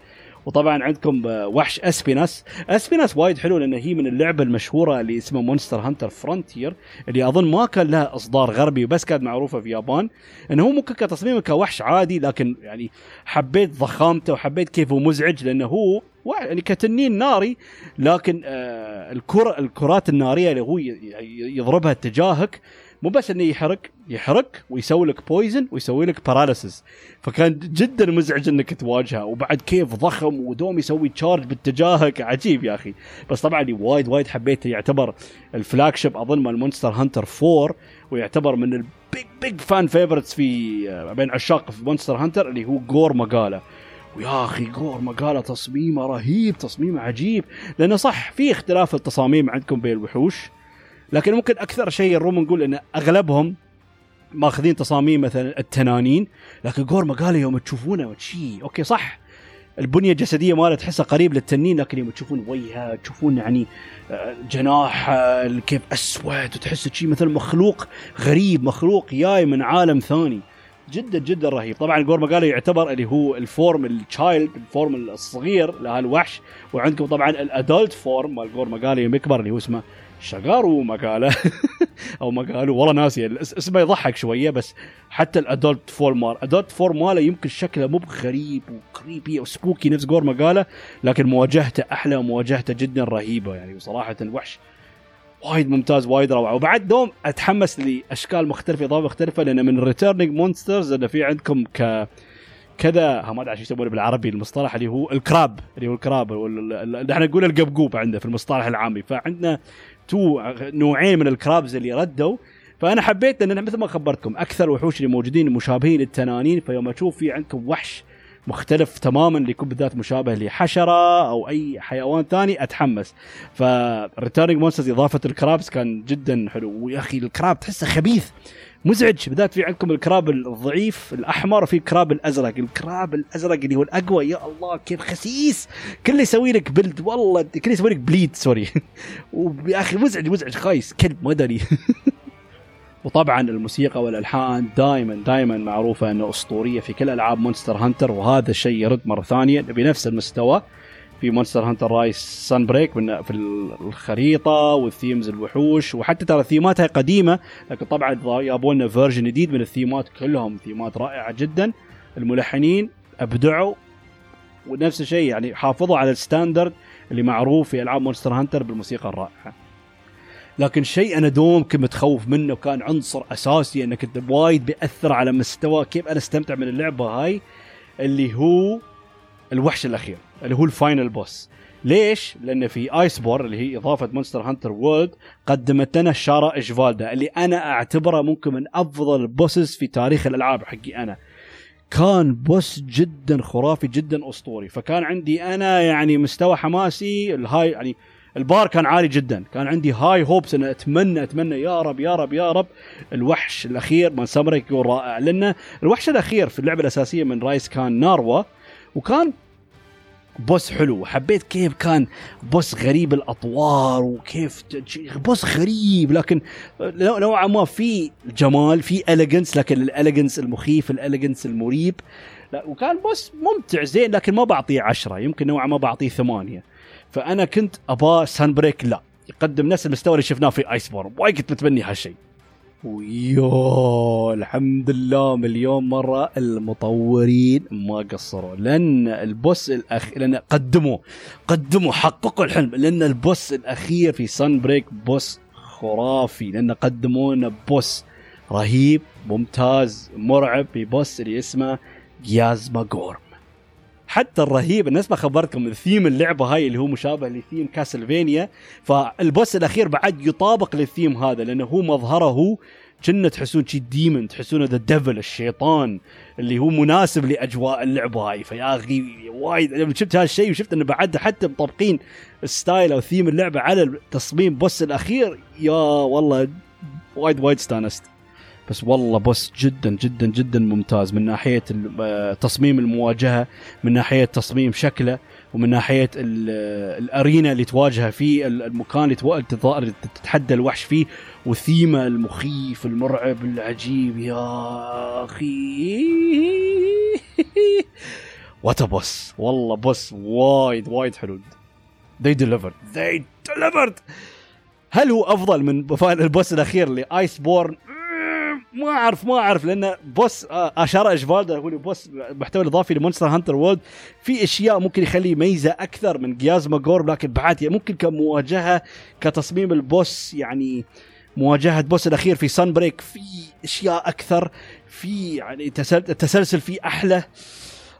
وطبعا عندكم آه، وحش Espinas. Espinas وايد حلو لأن هي من اللعبة المشهورة اللي اسمها Monster Hunter Frontier اللي أظن ما كان لها إصدار غربي وبس كانت معروفة في اليابان انه هو ممكن كتصميمه كوحش عادي لكن يعني حبيت ضخامته وحبيت كيف هو مزعج لأنه هو يعني كتنين ناري لكن آه الكرة الكرات النارية اللي هو يضربها اتجاهك مو بس إنه يحرق يحرق ويسوي لك poison ويسوي لك paralysis فكان جدا مزعج إنك تواجهه وبعد كيف ضخم ودوم يسوي charge باتجاهك. عجيب يا أخي. بس طبعا وايد وايد حبيته يعتبر ال flagship أظن مال Monster Hunter 4 ويعتبر من ال big big fan favorites في آه، بين عشاق في Monster Hunter اللي هو Gore Magala ويا أخي Gore Magala تصميمه رهيب تصميمه عجيب. لأنه صح في اختلاف التصاميم عندكم بين الوحوش. لكن ممكن أكثر شيء نروم نقول إن أغلبهم ماخذين تصاميم مثلا التنانين لكن Gore Magala يوم تشوفونه شيء okay صح. البنية الجسدية ماله تحسها قريب للتنين لكن يوم تشوفون وجهه تشوفون يعني آه، جناح آه، كيف أسود وتحس شيء مثل مخلوق غريب مخلوق جاي من عالم ثاني. جدا جدا رهيب. طبعا Gore Magala يعتبر اللي هو ال form ال child ال form الصغير لهالوحش وعندكم طبعا ال adult form مال Gore Magala يوم يكبر اللي هو اسمه Shagaru Magala أو Magalo والله ناسي اسمه يضحك شوية بس حتى ال adult form مال ال adult form ماله يمكن شكله مو غريب و creepy أو spooky نفس Gore Magala لكن مواجهته أحلى ومواجهته جدا رهيبة يعني وصراحة وحش. وايد ممتاز وايد روعة. وبعد دوم أتحمس لأشكال مختلفة إضافة مختلفة لأن من returning monsters انه في عندكم ك كذا ما أدري إيش يسمونه بالعربي المصطلح اللي هو ال crab اللي هو ال crab إحنا نقول القبقوب عنده في المصطلح العامي. فعندنا two نوعين من ال crabs اللي ردوا. فأنا حبيت لأن مثل ما خبرتكم أكثر الوحوش اللي موجودين مشابهين للتنانين. فيوم أشوف في عندكم وحش مختلف تماما يكون بالذات مشابه لحشرة أو أي حيوان ثاني أتحمس. ف returning monsters إضافة ال crabs كان جدا حلو. ويا أخي ال crab تحسه خبيث مزعج. بالذات في عندكم ال crab الضعيف الأحمر وفي ال crab الأزرق. ال crab الأزرق اللي هو الأقوى يا الله كيف خسيس. كله يسوي لك bleed والله كله يسوي لك bleed sorry ويا أخي مزعج مزعج خايس كلب ما أدري. وطبعا الموسيقى والألحان دائما دائما معروفة أنه أسطورية في كل ألعاب Monster Hunter وهذا الشيء يرد مرة ثانية بنفس المستوى في Monster Hunter Rise Sunbreak من في الخريطة وال themes الوحوش وحتى ترى ثيماتها قديمة لكن طبعا جابوا لنا version جديد من الثيمات كلهم ثيمات رائعة جدا. الملحنين أبدعوا ونفس الشيء يعني حافظوا على ال standard اللي معروف في ألعاب Monster Hunter بالموسيقى الرائعة. لكن شيء أنا دوم كنت متخوف منه وكان عنصر أساسي انه كنت وايد بيأثر على مستوى كيف أنا أستمتع من اللعبة هاي اللي هو الوحش الأخير اللي هو ال final boss ليش؟ لأن في Iceborne اللي هي إضافة Monster Hunter World قدمت لنا Shara Ishvalda اللي أنا أعتبره ممكن من أفضل ال bosses في تاريخ الألعاب حقي أنا. كان boss جدا خرافي جدا أسطوري فكان عندي أنا يعني مستوى حماسي ال hype يعني البار كان عالي جدا. كان عندي high hopes إن أتمنى أتمنى. يا رب يا رب يا رب. الوحش الأخير من Sunbreak يكون رائع. لأن الوحش الأخير في اللعبة الأساسية من Rise كان Narwa وكان boss حلو. وحبيت كيف كان boss غريب الأطوار وكيف boss غريب. لكن نوعا ما في جمال في elegance لكن ال elegance المخيف ال elegance المريب. وكان boss ممتع زين لكن ما بعطيه عشرة. يمكن نوعا ما بعطيه ثمانية. فأنا كنت أبا Sunbreak لا يقدم نفس المستوى اللي شفناه في Iceborne. وايد كنت متمني هالشيء. ويو الحمد لله مليون مرة المطورين ما قصروا لأن ال boss الأخير لأن قدموا قدموا حققوا الحلم. لأن ال boss الأخير في Sunbreak boss خرافي لأن قدموا لنا boss رهيب ممتاز مرعب في boss اللي اسمه Gaismagorm حتى الرهيب نفس ما خبرتكم الثيم اللعبة هاي اللي هو مشابه ل theme Castlevania. فال boss الأخير بعد يطابق للثيم هذا لأنه هو مظهره كنا تحسون شي demon تحسونه the devil الشيطان اللي هو مناسب لأجواء اللعبة هاي. فيا أخي وايد لما شفت هالشيء وشفت إنه بعد حتى مطبقين style أو ثيم اللعبة على التصميم boss الأخير يا والله وايد وايد استانست. بس والله boss جدا جدا جدا ممتاز. من ناحية آه، تصميم المواجهة من ناحية تصميم شكله ومن ناحية ال arena اللي تواجهها فيه المكان اللي تتحدى الوحش فيه وثيمة المخيف المرعب العجيب. يا أخي. what a boss والله boss وايد وايد حلو. They delivered. They delivered. هل هو أفضل من ال boss الأخير اللي Iceborne ما أعرف ما أعرف لأن boss آه، Shara Ishvalda يقول boss محتوى الاضافي ل Monster Hunter World. في أشياء ممكن يخليه ميزه أكثر من Gaismagorm لكن بعد ممكن كمواجهة كتصميم ال boss يعني مواجهة boss الأخير في Sunbreak في أشياء أكثر في يعني التسلسل فيه أحلى.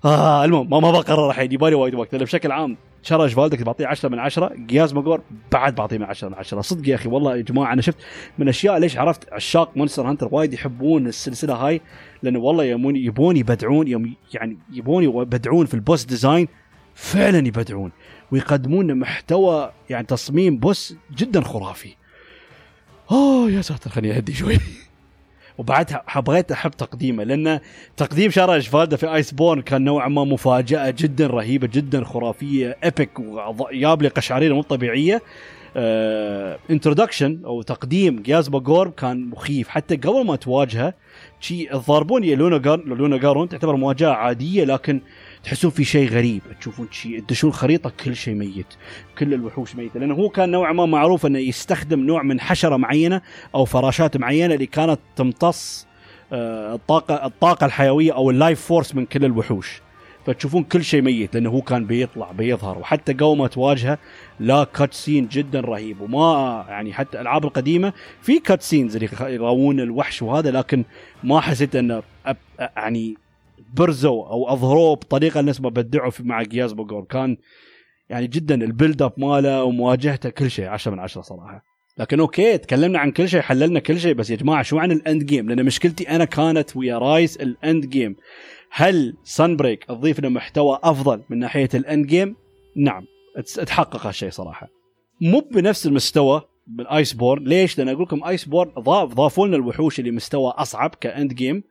آه المهم ما, بقرر الحين يبالي وايد وقت بشكل عام Shara Ishvalda بعطيه 10 من 10 Gaismagorm بعد بعطيه من 10 من 10 صدق يا أخي والله يا جماعة أنا شفت من أشياء ليش عرفت عشاق Monster Hunter؟ وايد يحبون السلسلة هاي لأنه والله يبون يبون يبدعون يوم يعني يبون يبدعون في ال boss design فعلا يبدعون. ويقدمون محتوى يعني تصميم boss جدا خرافي. أوه يا ساتر خليني أهدي شوي. وبعدها بغيت أحب تقديمه لأن تقديم Shara Ishvalda في Iceborne كان نوعا ما مفاجأة جدا رهيبة جدا خرافية epic وجاب لي قشعريره مو طبيعية. introduction آه، أو تقديم جياز باجور كان مخيف. حتى قبل ما تواجهه شي الضاربون يا Lunagar Lunagaron تعتبر مواجهة عادية لكن تحسون في شيء غريب. تشوفون شيء تدشون خريطة كل شيء ميت. كل الوحوش ميتة. لأنه هو كان نوعا ما معروف إنه يستخدم نوع من حشرة معينة أو فراشات معينة اللي كانت تمتص آه، الطاقه الطاقة الحيوية أو ال life force من كل الوحوش. فتشوفون كل شيء ميت لأنه هو كان بيطلع بيظهر وحتى ما تواجهه لا cutscene جدا رهيب وما يعني حتى الألعاب القديمة في cutscenes اللي يراون الوحش وهذا لكن ما حسيت انه يعني برزوا أو أظهروه بطريقة الناس ما بدعوا مع Gaismagorm كان يعني جدا ال build up ماله ومواجهته كل شيء 10 من 10 صراحة. لكن أوكي تكلمنا عن كل شيء حللنا كل شيء بس يا جماعة شو عن ال end game لأن مشكلتي أنا كانت ويا Rise ال end game هل Sunbreak تضيف لنا محتوى أفضل من ناحية ال end game نعم تحقق هالشيء صراحة. مو بنفس المستوى بال Iceborne ليش؟ لأن أقول لكم Iceborne ضاف ضافوا لنا الوحوش اللي مستوى أصعب ك end game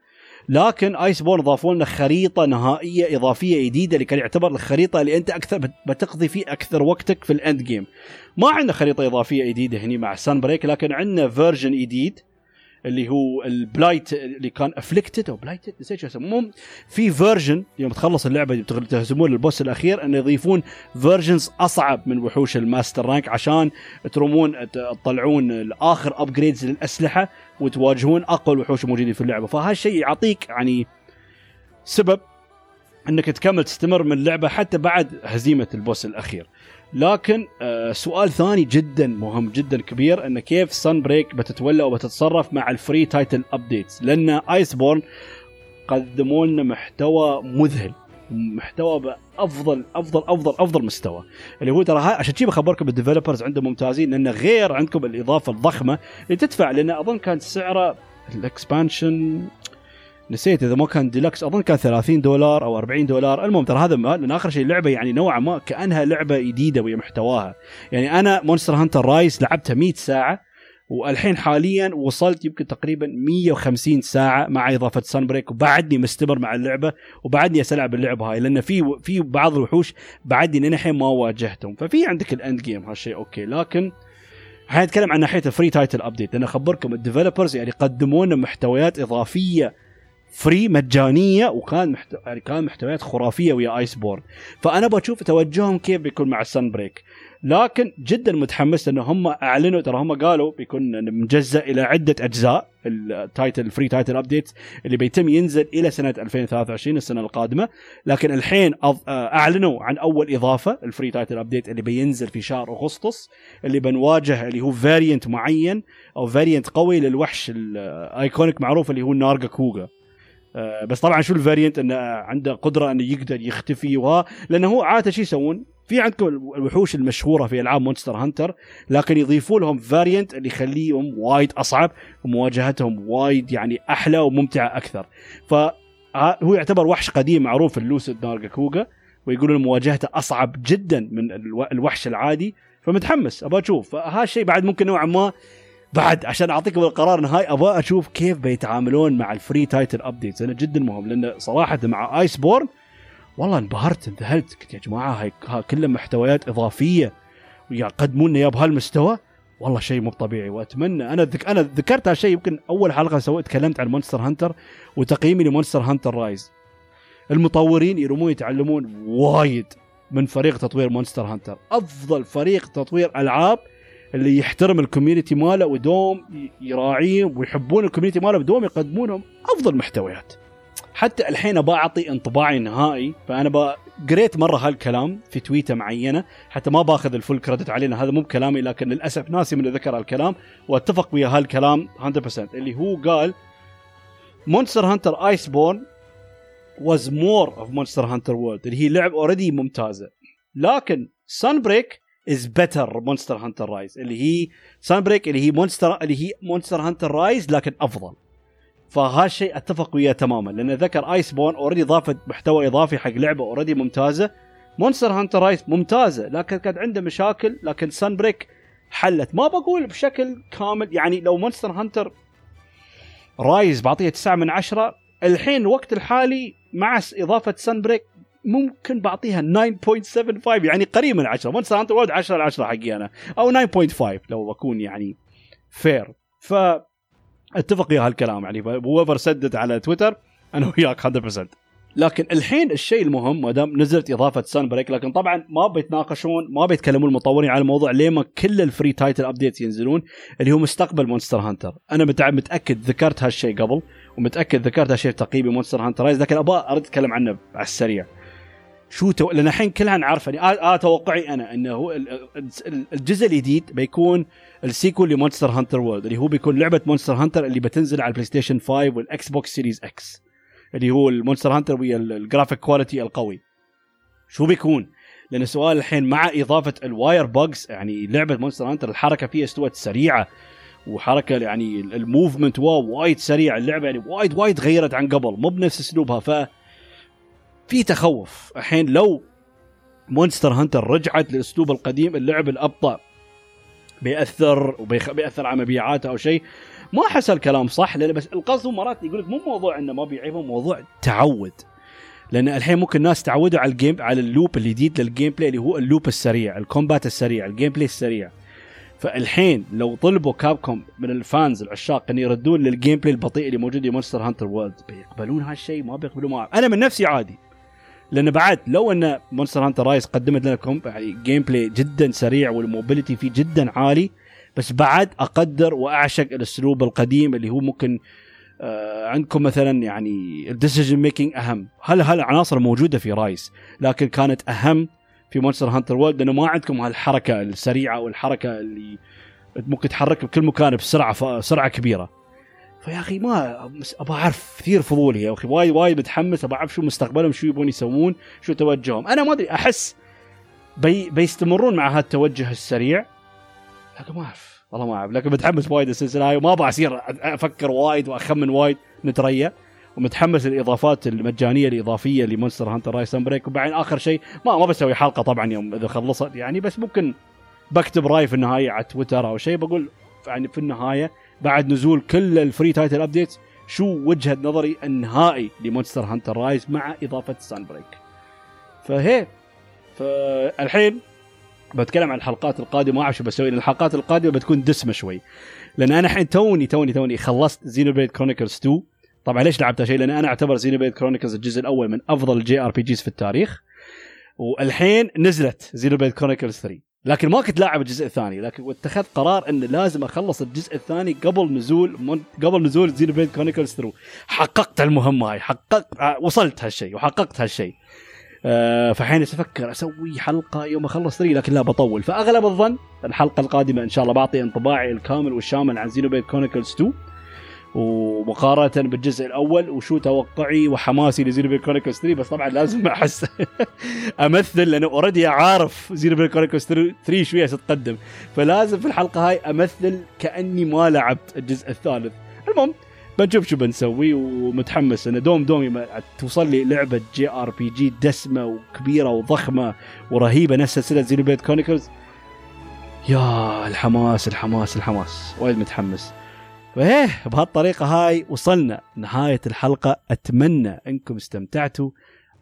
لكن Iceborne ضافوا لنا خريطة نهائية إضافية جديدة اللي كان يعتبر الخريطة اللي أنت أكثر بتقضي فيه أكثر وقتك في ال end game ما عندنا خريطة إضافية جديدة هني مع Sunbreak لكن عندنا version جديد. اللي هو ال blight اللي كان afflicted أو blighted نسيت شو اسمه في version يوم تخلص اللعبة تهزمون ال boss الأخير انه يضيفون versions أصعب من وحوش ال master rank عشان ترمون تطلعون اخر upgrades للأسلحة وتواجهون أقوى الوحوش الموجودين في اللعبة. فهالشيء يعطيك يعني سبب إنك تكمل تستمر من اللعبة حتى بعد هزيمة ال boss الأخير. لكن آه سؤال ثاني جدا مهم جدا كبير انه كيف Sunbreak بتتولى وبتتصرف مع ال free title updates لأن Iceborne قدموا لنا محتوى مذهل محتوى بأفضل أفضل أفضل أفضل مستوى. اللي هو ترى عشان كذا بخبركم ال developers عندهم ممتازين لأن غير عندكم الإضافة الضخمة اللي تدفع لأن أظن كان سعره ال expansion نسيت إذا ما كان ديلكس أظن كان 30 دولار أو 40 دولار. المهم ترى هذا لأن آخر شيء اللعبه يعني نوعا ما كأنها لعبة جديدة ويا محتواها. يعني أنا Monster Hunter Rise لعبتها 100 ساعة والحين حاليا وصلت يمكن تقريبا 150 ساعة مع إضافة Sunbreak وبعدني مستمر مع اللعبة وبعدني العب اللعبة هاي لأن في في بعض الوحوش بعدني للحين ما واجهتهم. ففي عندك ال end game هالشيء أوكي. لكن حنتكلم عن ناحية ال free title update لأن أخبركم ال developers يعني قدموا لنا محتويات إضافية free مجانية وكان محتو... يعني كان محتويات خرافية ويا Iceborne فانا بشوف توجههم كيف بيكون مع ال Sunbreak لكن جدا متحمس لأن هم أعلنوا ترى هم قالوا بيكون مجزء إلى عدة أجزاء ال title ال free title update اللي بيتم ينزل إلى سنة 2023 السنة القادمة. لكن الحين أعلنوا عن أول إضافة ال free title update اللي بينزل في شهر أغسطس اللي بنواجه اللي هو variant معين أو variant قوي للوحش ال iconic معروف اللي هو Nargacuga. آه، بس طبعا شو ال variant؟ إنه عنده قدرة إنه يقدر يختفي وها لأنه هو عادة شو يسوون؟ في عندكم الوحوش المشهورة في ألعاب Monster Hunter لكن يضيفوا لهم variant اللي يخليهم وايد أصعب ومواجهتهم وايد يعني أحلى وممتعة أكثر. فهو يعتبر وحش قديم معروف ال Lucent Nargacuga ويقولون مواجهته أصعب جدا من الوحش العادي فمتحمس أبغى أشوف. هالشيء بعد ممكن نوعا ما بعد عشان أعطيكم القرار النهائي أبغى أشوف كيف بيتعاملون مع ال free title updates أنا جدا مهم لأن صراحة مع Iceborne والله انبهرت انذهلت قلت يا جماعة هاي كلها محتويات إضافية ويقدمون لنا اياه بهالمستوى؟ والله شيء مو طبيعي وأتمنى. أنا ذك... أنا ذكرت هالشيء يمكن أول حلقة سويت تكلمت عن Monster Hunter وتقييمي ل Monster Hunter Rise المطورين يرمون يتعلمون وايد من فريق تطوير Monster Hunter أفضل فريق تطوير ألعاب اللي يحترم ال community ماله ودوم يراعيه ويحبون ال community ماله ودوم يقدمونهم أفضل محتويات. حتى الحين بعطي انطباعي النهائي فأنا قريت مرة هالكلام في تويته معينة حتى ما باخذ ال full credit علينا هذا مو بكلامي لكن للأسف ناسي من ذكر هالكلام وأتفق ويا هالكلام 100% اللي هو قال Monster Hunter Iceborne was more of Monster Hunter World. اللي هي لعب already ممتازة. لكن Sunbreak is better Monster Hunter Rise اللي هي Sunbreak اللي هي Monster اللي هي Monster Hunter Rise لكن أفضل. فهالشيء أتفق وياه تماما لأن ذكر Iceborne already ضافت محتوى إضافي حق لعبة already ممتازة. Monster Hunter Rise ممتازة لكن كانت عنده مشاكل لكن Sunbreak حلت. ما بقول بشكل كامل يعني لو Monster Hunter Rise بعطيها 9 من 10 الحين الوقت الحالي مع إضافة Sunbreak ممكن بعطيها 9.75 يعني قريب من 10 Monster Hunter World 10 على 10 حقي أنا. أو 9.5 لو بكون يعني فير ف أتفق ويا هالكلام يعني whoever said it على تويتر أنا وياك 100% لكن الحين الشيء المهم ما دام نزلت إضافة Sunbreak لكن طبعا ما بيتناقشون ما بيتكلمون المطورين على الموضوع ليه ما كل ال free title updates ينزلون اللي هو مستقبل Monster Hunter أنا متأكد ذكرت هالشيء قبل ومتأكد ذكرت هالشيء في تقييمي Monster Hunter Rise لكن أبغى أرد أتكلم عنه على السريع. شو تو... لأن الحين كلها نعرف يعني آه, آه توقعي أنا إنه الجزء الجديد بيكون ال sequel ل Monster Hunter World اللي هو بيكون لعبة Monster Hunter اللي بتنزل على ال PlayStation 5 وال Xbox Series X اللي هو ال Monster Hunter ويا ال graphic quality القوي. شو بيكون؟ لأن السؤال الحين مع إضافة ال Wirebugs يعني لعبة Monster Hunter الحركة فيها استوت سريعة وحركة يعني ال movement وايد سريع اللعبة يعني وايد وايد غيرت عن قبل مو بنفس أسلوبها. ف في تخوف. الحين لو Monster Hunter رجعت للاسلوب القديم اللعب الأبطأ بيأثر وبياثر على مبيعاته أو شيء. ما احس الكلام صح لأن بس القصد مرات يقول لك مو موضوع إنه ما بيعيبهم موضوع تعود. لأن الحين ممكن الناس تعودوا على ال game على ال loop الجديد لل gameplay اللي هو ال loop السريع ال combat السريع ال gameplay السريع. فالحين لو طلبوا Capcom من ال fans العشاق إن يردون لل gameplay البطيء اللي موجود في Monster Hunter World بيقبلون هالشيء؟ ما بيقبلون معه أنا من نفسي عادي. لأن بعد لو أن Monster Hunter Rise قدمت لنا يعني gameplay جدا سريع وال mobility فيه جدا عالي بس بعد أقدر وأعشق الأسلوب القديم اللي هو ممكن آه عندكم مثلا يعني ال decision making أهم. هل هالعناصر موجودة في Rise لكن كانت أهم في Monster Hunter World لأنه ما عندكم هالحركة السريعة والحركة اللي ممكن تحرك بكل مكان بسرعة سرعة كبيرة. فيا أخي ما أبغى أعرف كثير فضولي يا أخي. وايد وايد متحمس أبغى أعرف شو مستقبلهم شو يبون يسوون شو توجههم. أنا ما أدري أحس بي بيستمرون مع هالتوجه السريع. لكن ما أعرف والله ما أعرف. لكن متحمس وايد السلسله هاي وما أبغى أصير أفكر وايد وأخمن وايد نتريا. ومتحمس للإضافات المجانية الإضافية ل Monster Hunter Rise Break. وبعدين آخر شيء ما ما بسوي حلقة طبعا يوم إذا خلصت يعني بس ممكن بكتب راي في النهاية على تويتر أو شيء. بقول يعني في النهاية بعد نزول كل ال free title updates شو وجهة نظري النهائي ل Monster Hunter Rise مع إضافة Sunbreak فهي فالحين بتكلم عن الحلقات القادمة ما أعرف شو بسوي الحلقات القادمة بتكون دسمة شوي. لأن أنا الحين توني توني توني خلصت Xenoblade Chronicles 2 طبعا ليش لعبت شيء؟ لأن أنا أعتبر Xenoblade Chronicles الجزء الأول من أفضل ال JRPGs في التاريخ. والحين نزلت Xenoblade Chronicles 3 لكن ما كنت لاعب الجزء الثاني. لكن واتخذت قرار إن لازم أخلص الجزء الثاني قبل نزول من قبل نزول Xenoblade Chronicles 3 حققت المهمة هاي حققت آه، وصلت هالشيء وحققت هالشيء. أه فحين أفكر أسوي حلقة يوم أخلص 3 لكن لا بطول. فأغلب الظن الحلقة القادمة إن شاء الله بعطي انطباعي الكامل والشامل عن Xenoblade Chronicles 2 ومقارنة بالجزء الأول وشو توقعي وحماسي ل Xenoblade Chronicles 3 بس طبعا لازم أحس أمثل لأنه already عارف Xenoblade Chronicles 3 شوية ستقدم فلازم في الحلقة هاي أمثل كأني ما لعبت الجزء الثالث. المهم بنشوف شو بنسوي ومتحمس أنا دوم دوم توصل لي لعبة JRPG دسمة وكبيرة وضخمة ورهيبة نفس سلسلة Xenoblade Chronicles يا الحماس الحماس الحماس. وايد متحمس. فايه بهالطريقة هاي وصلنا نهاية الحلقة. أتمنى أنكم استمتعتوا.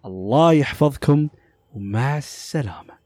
الله يحفظكم ومع السلامة.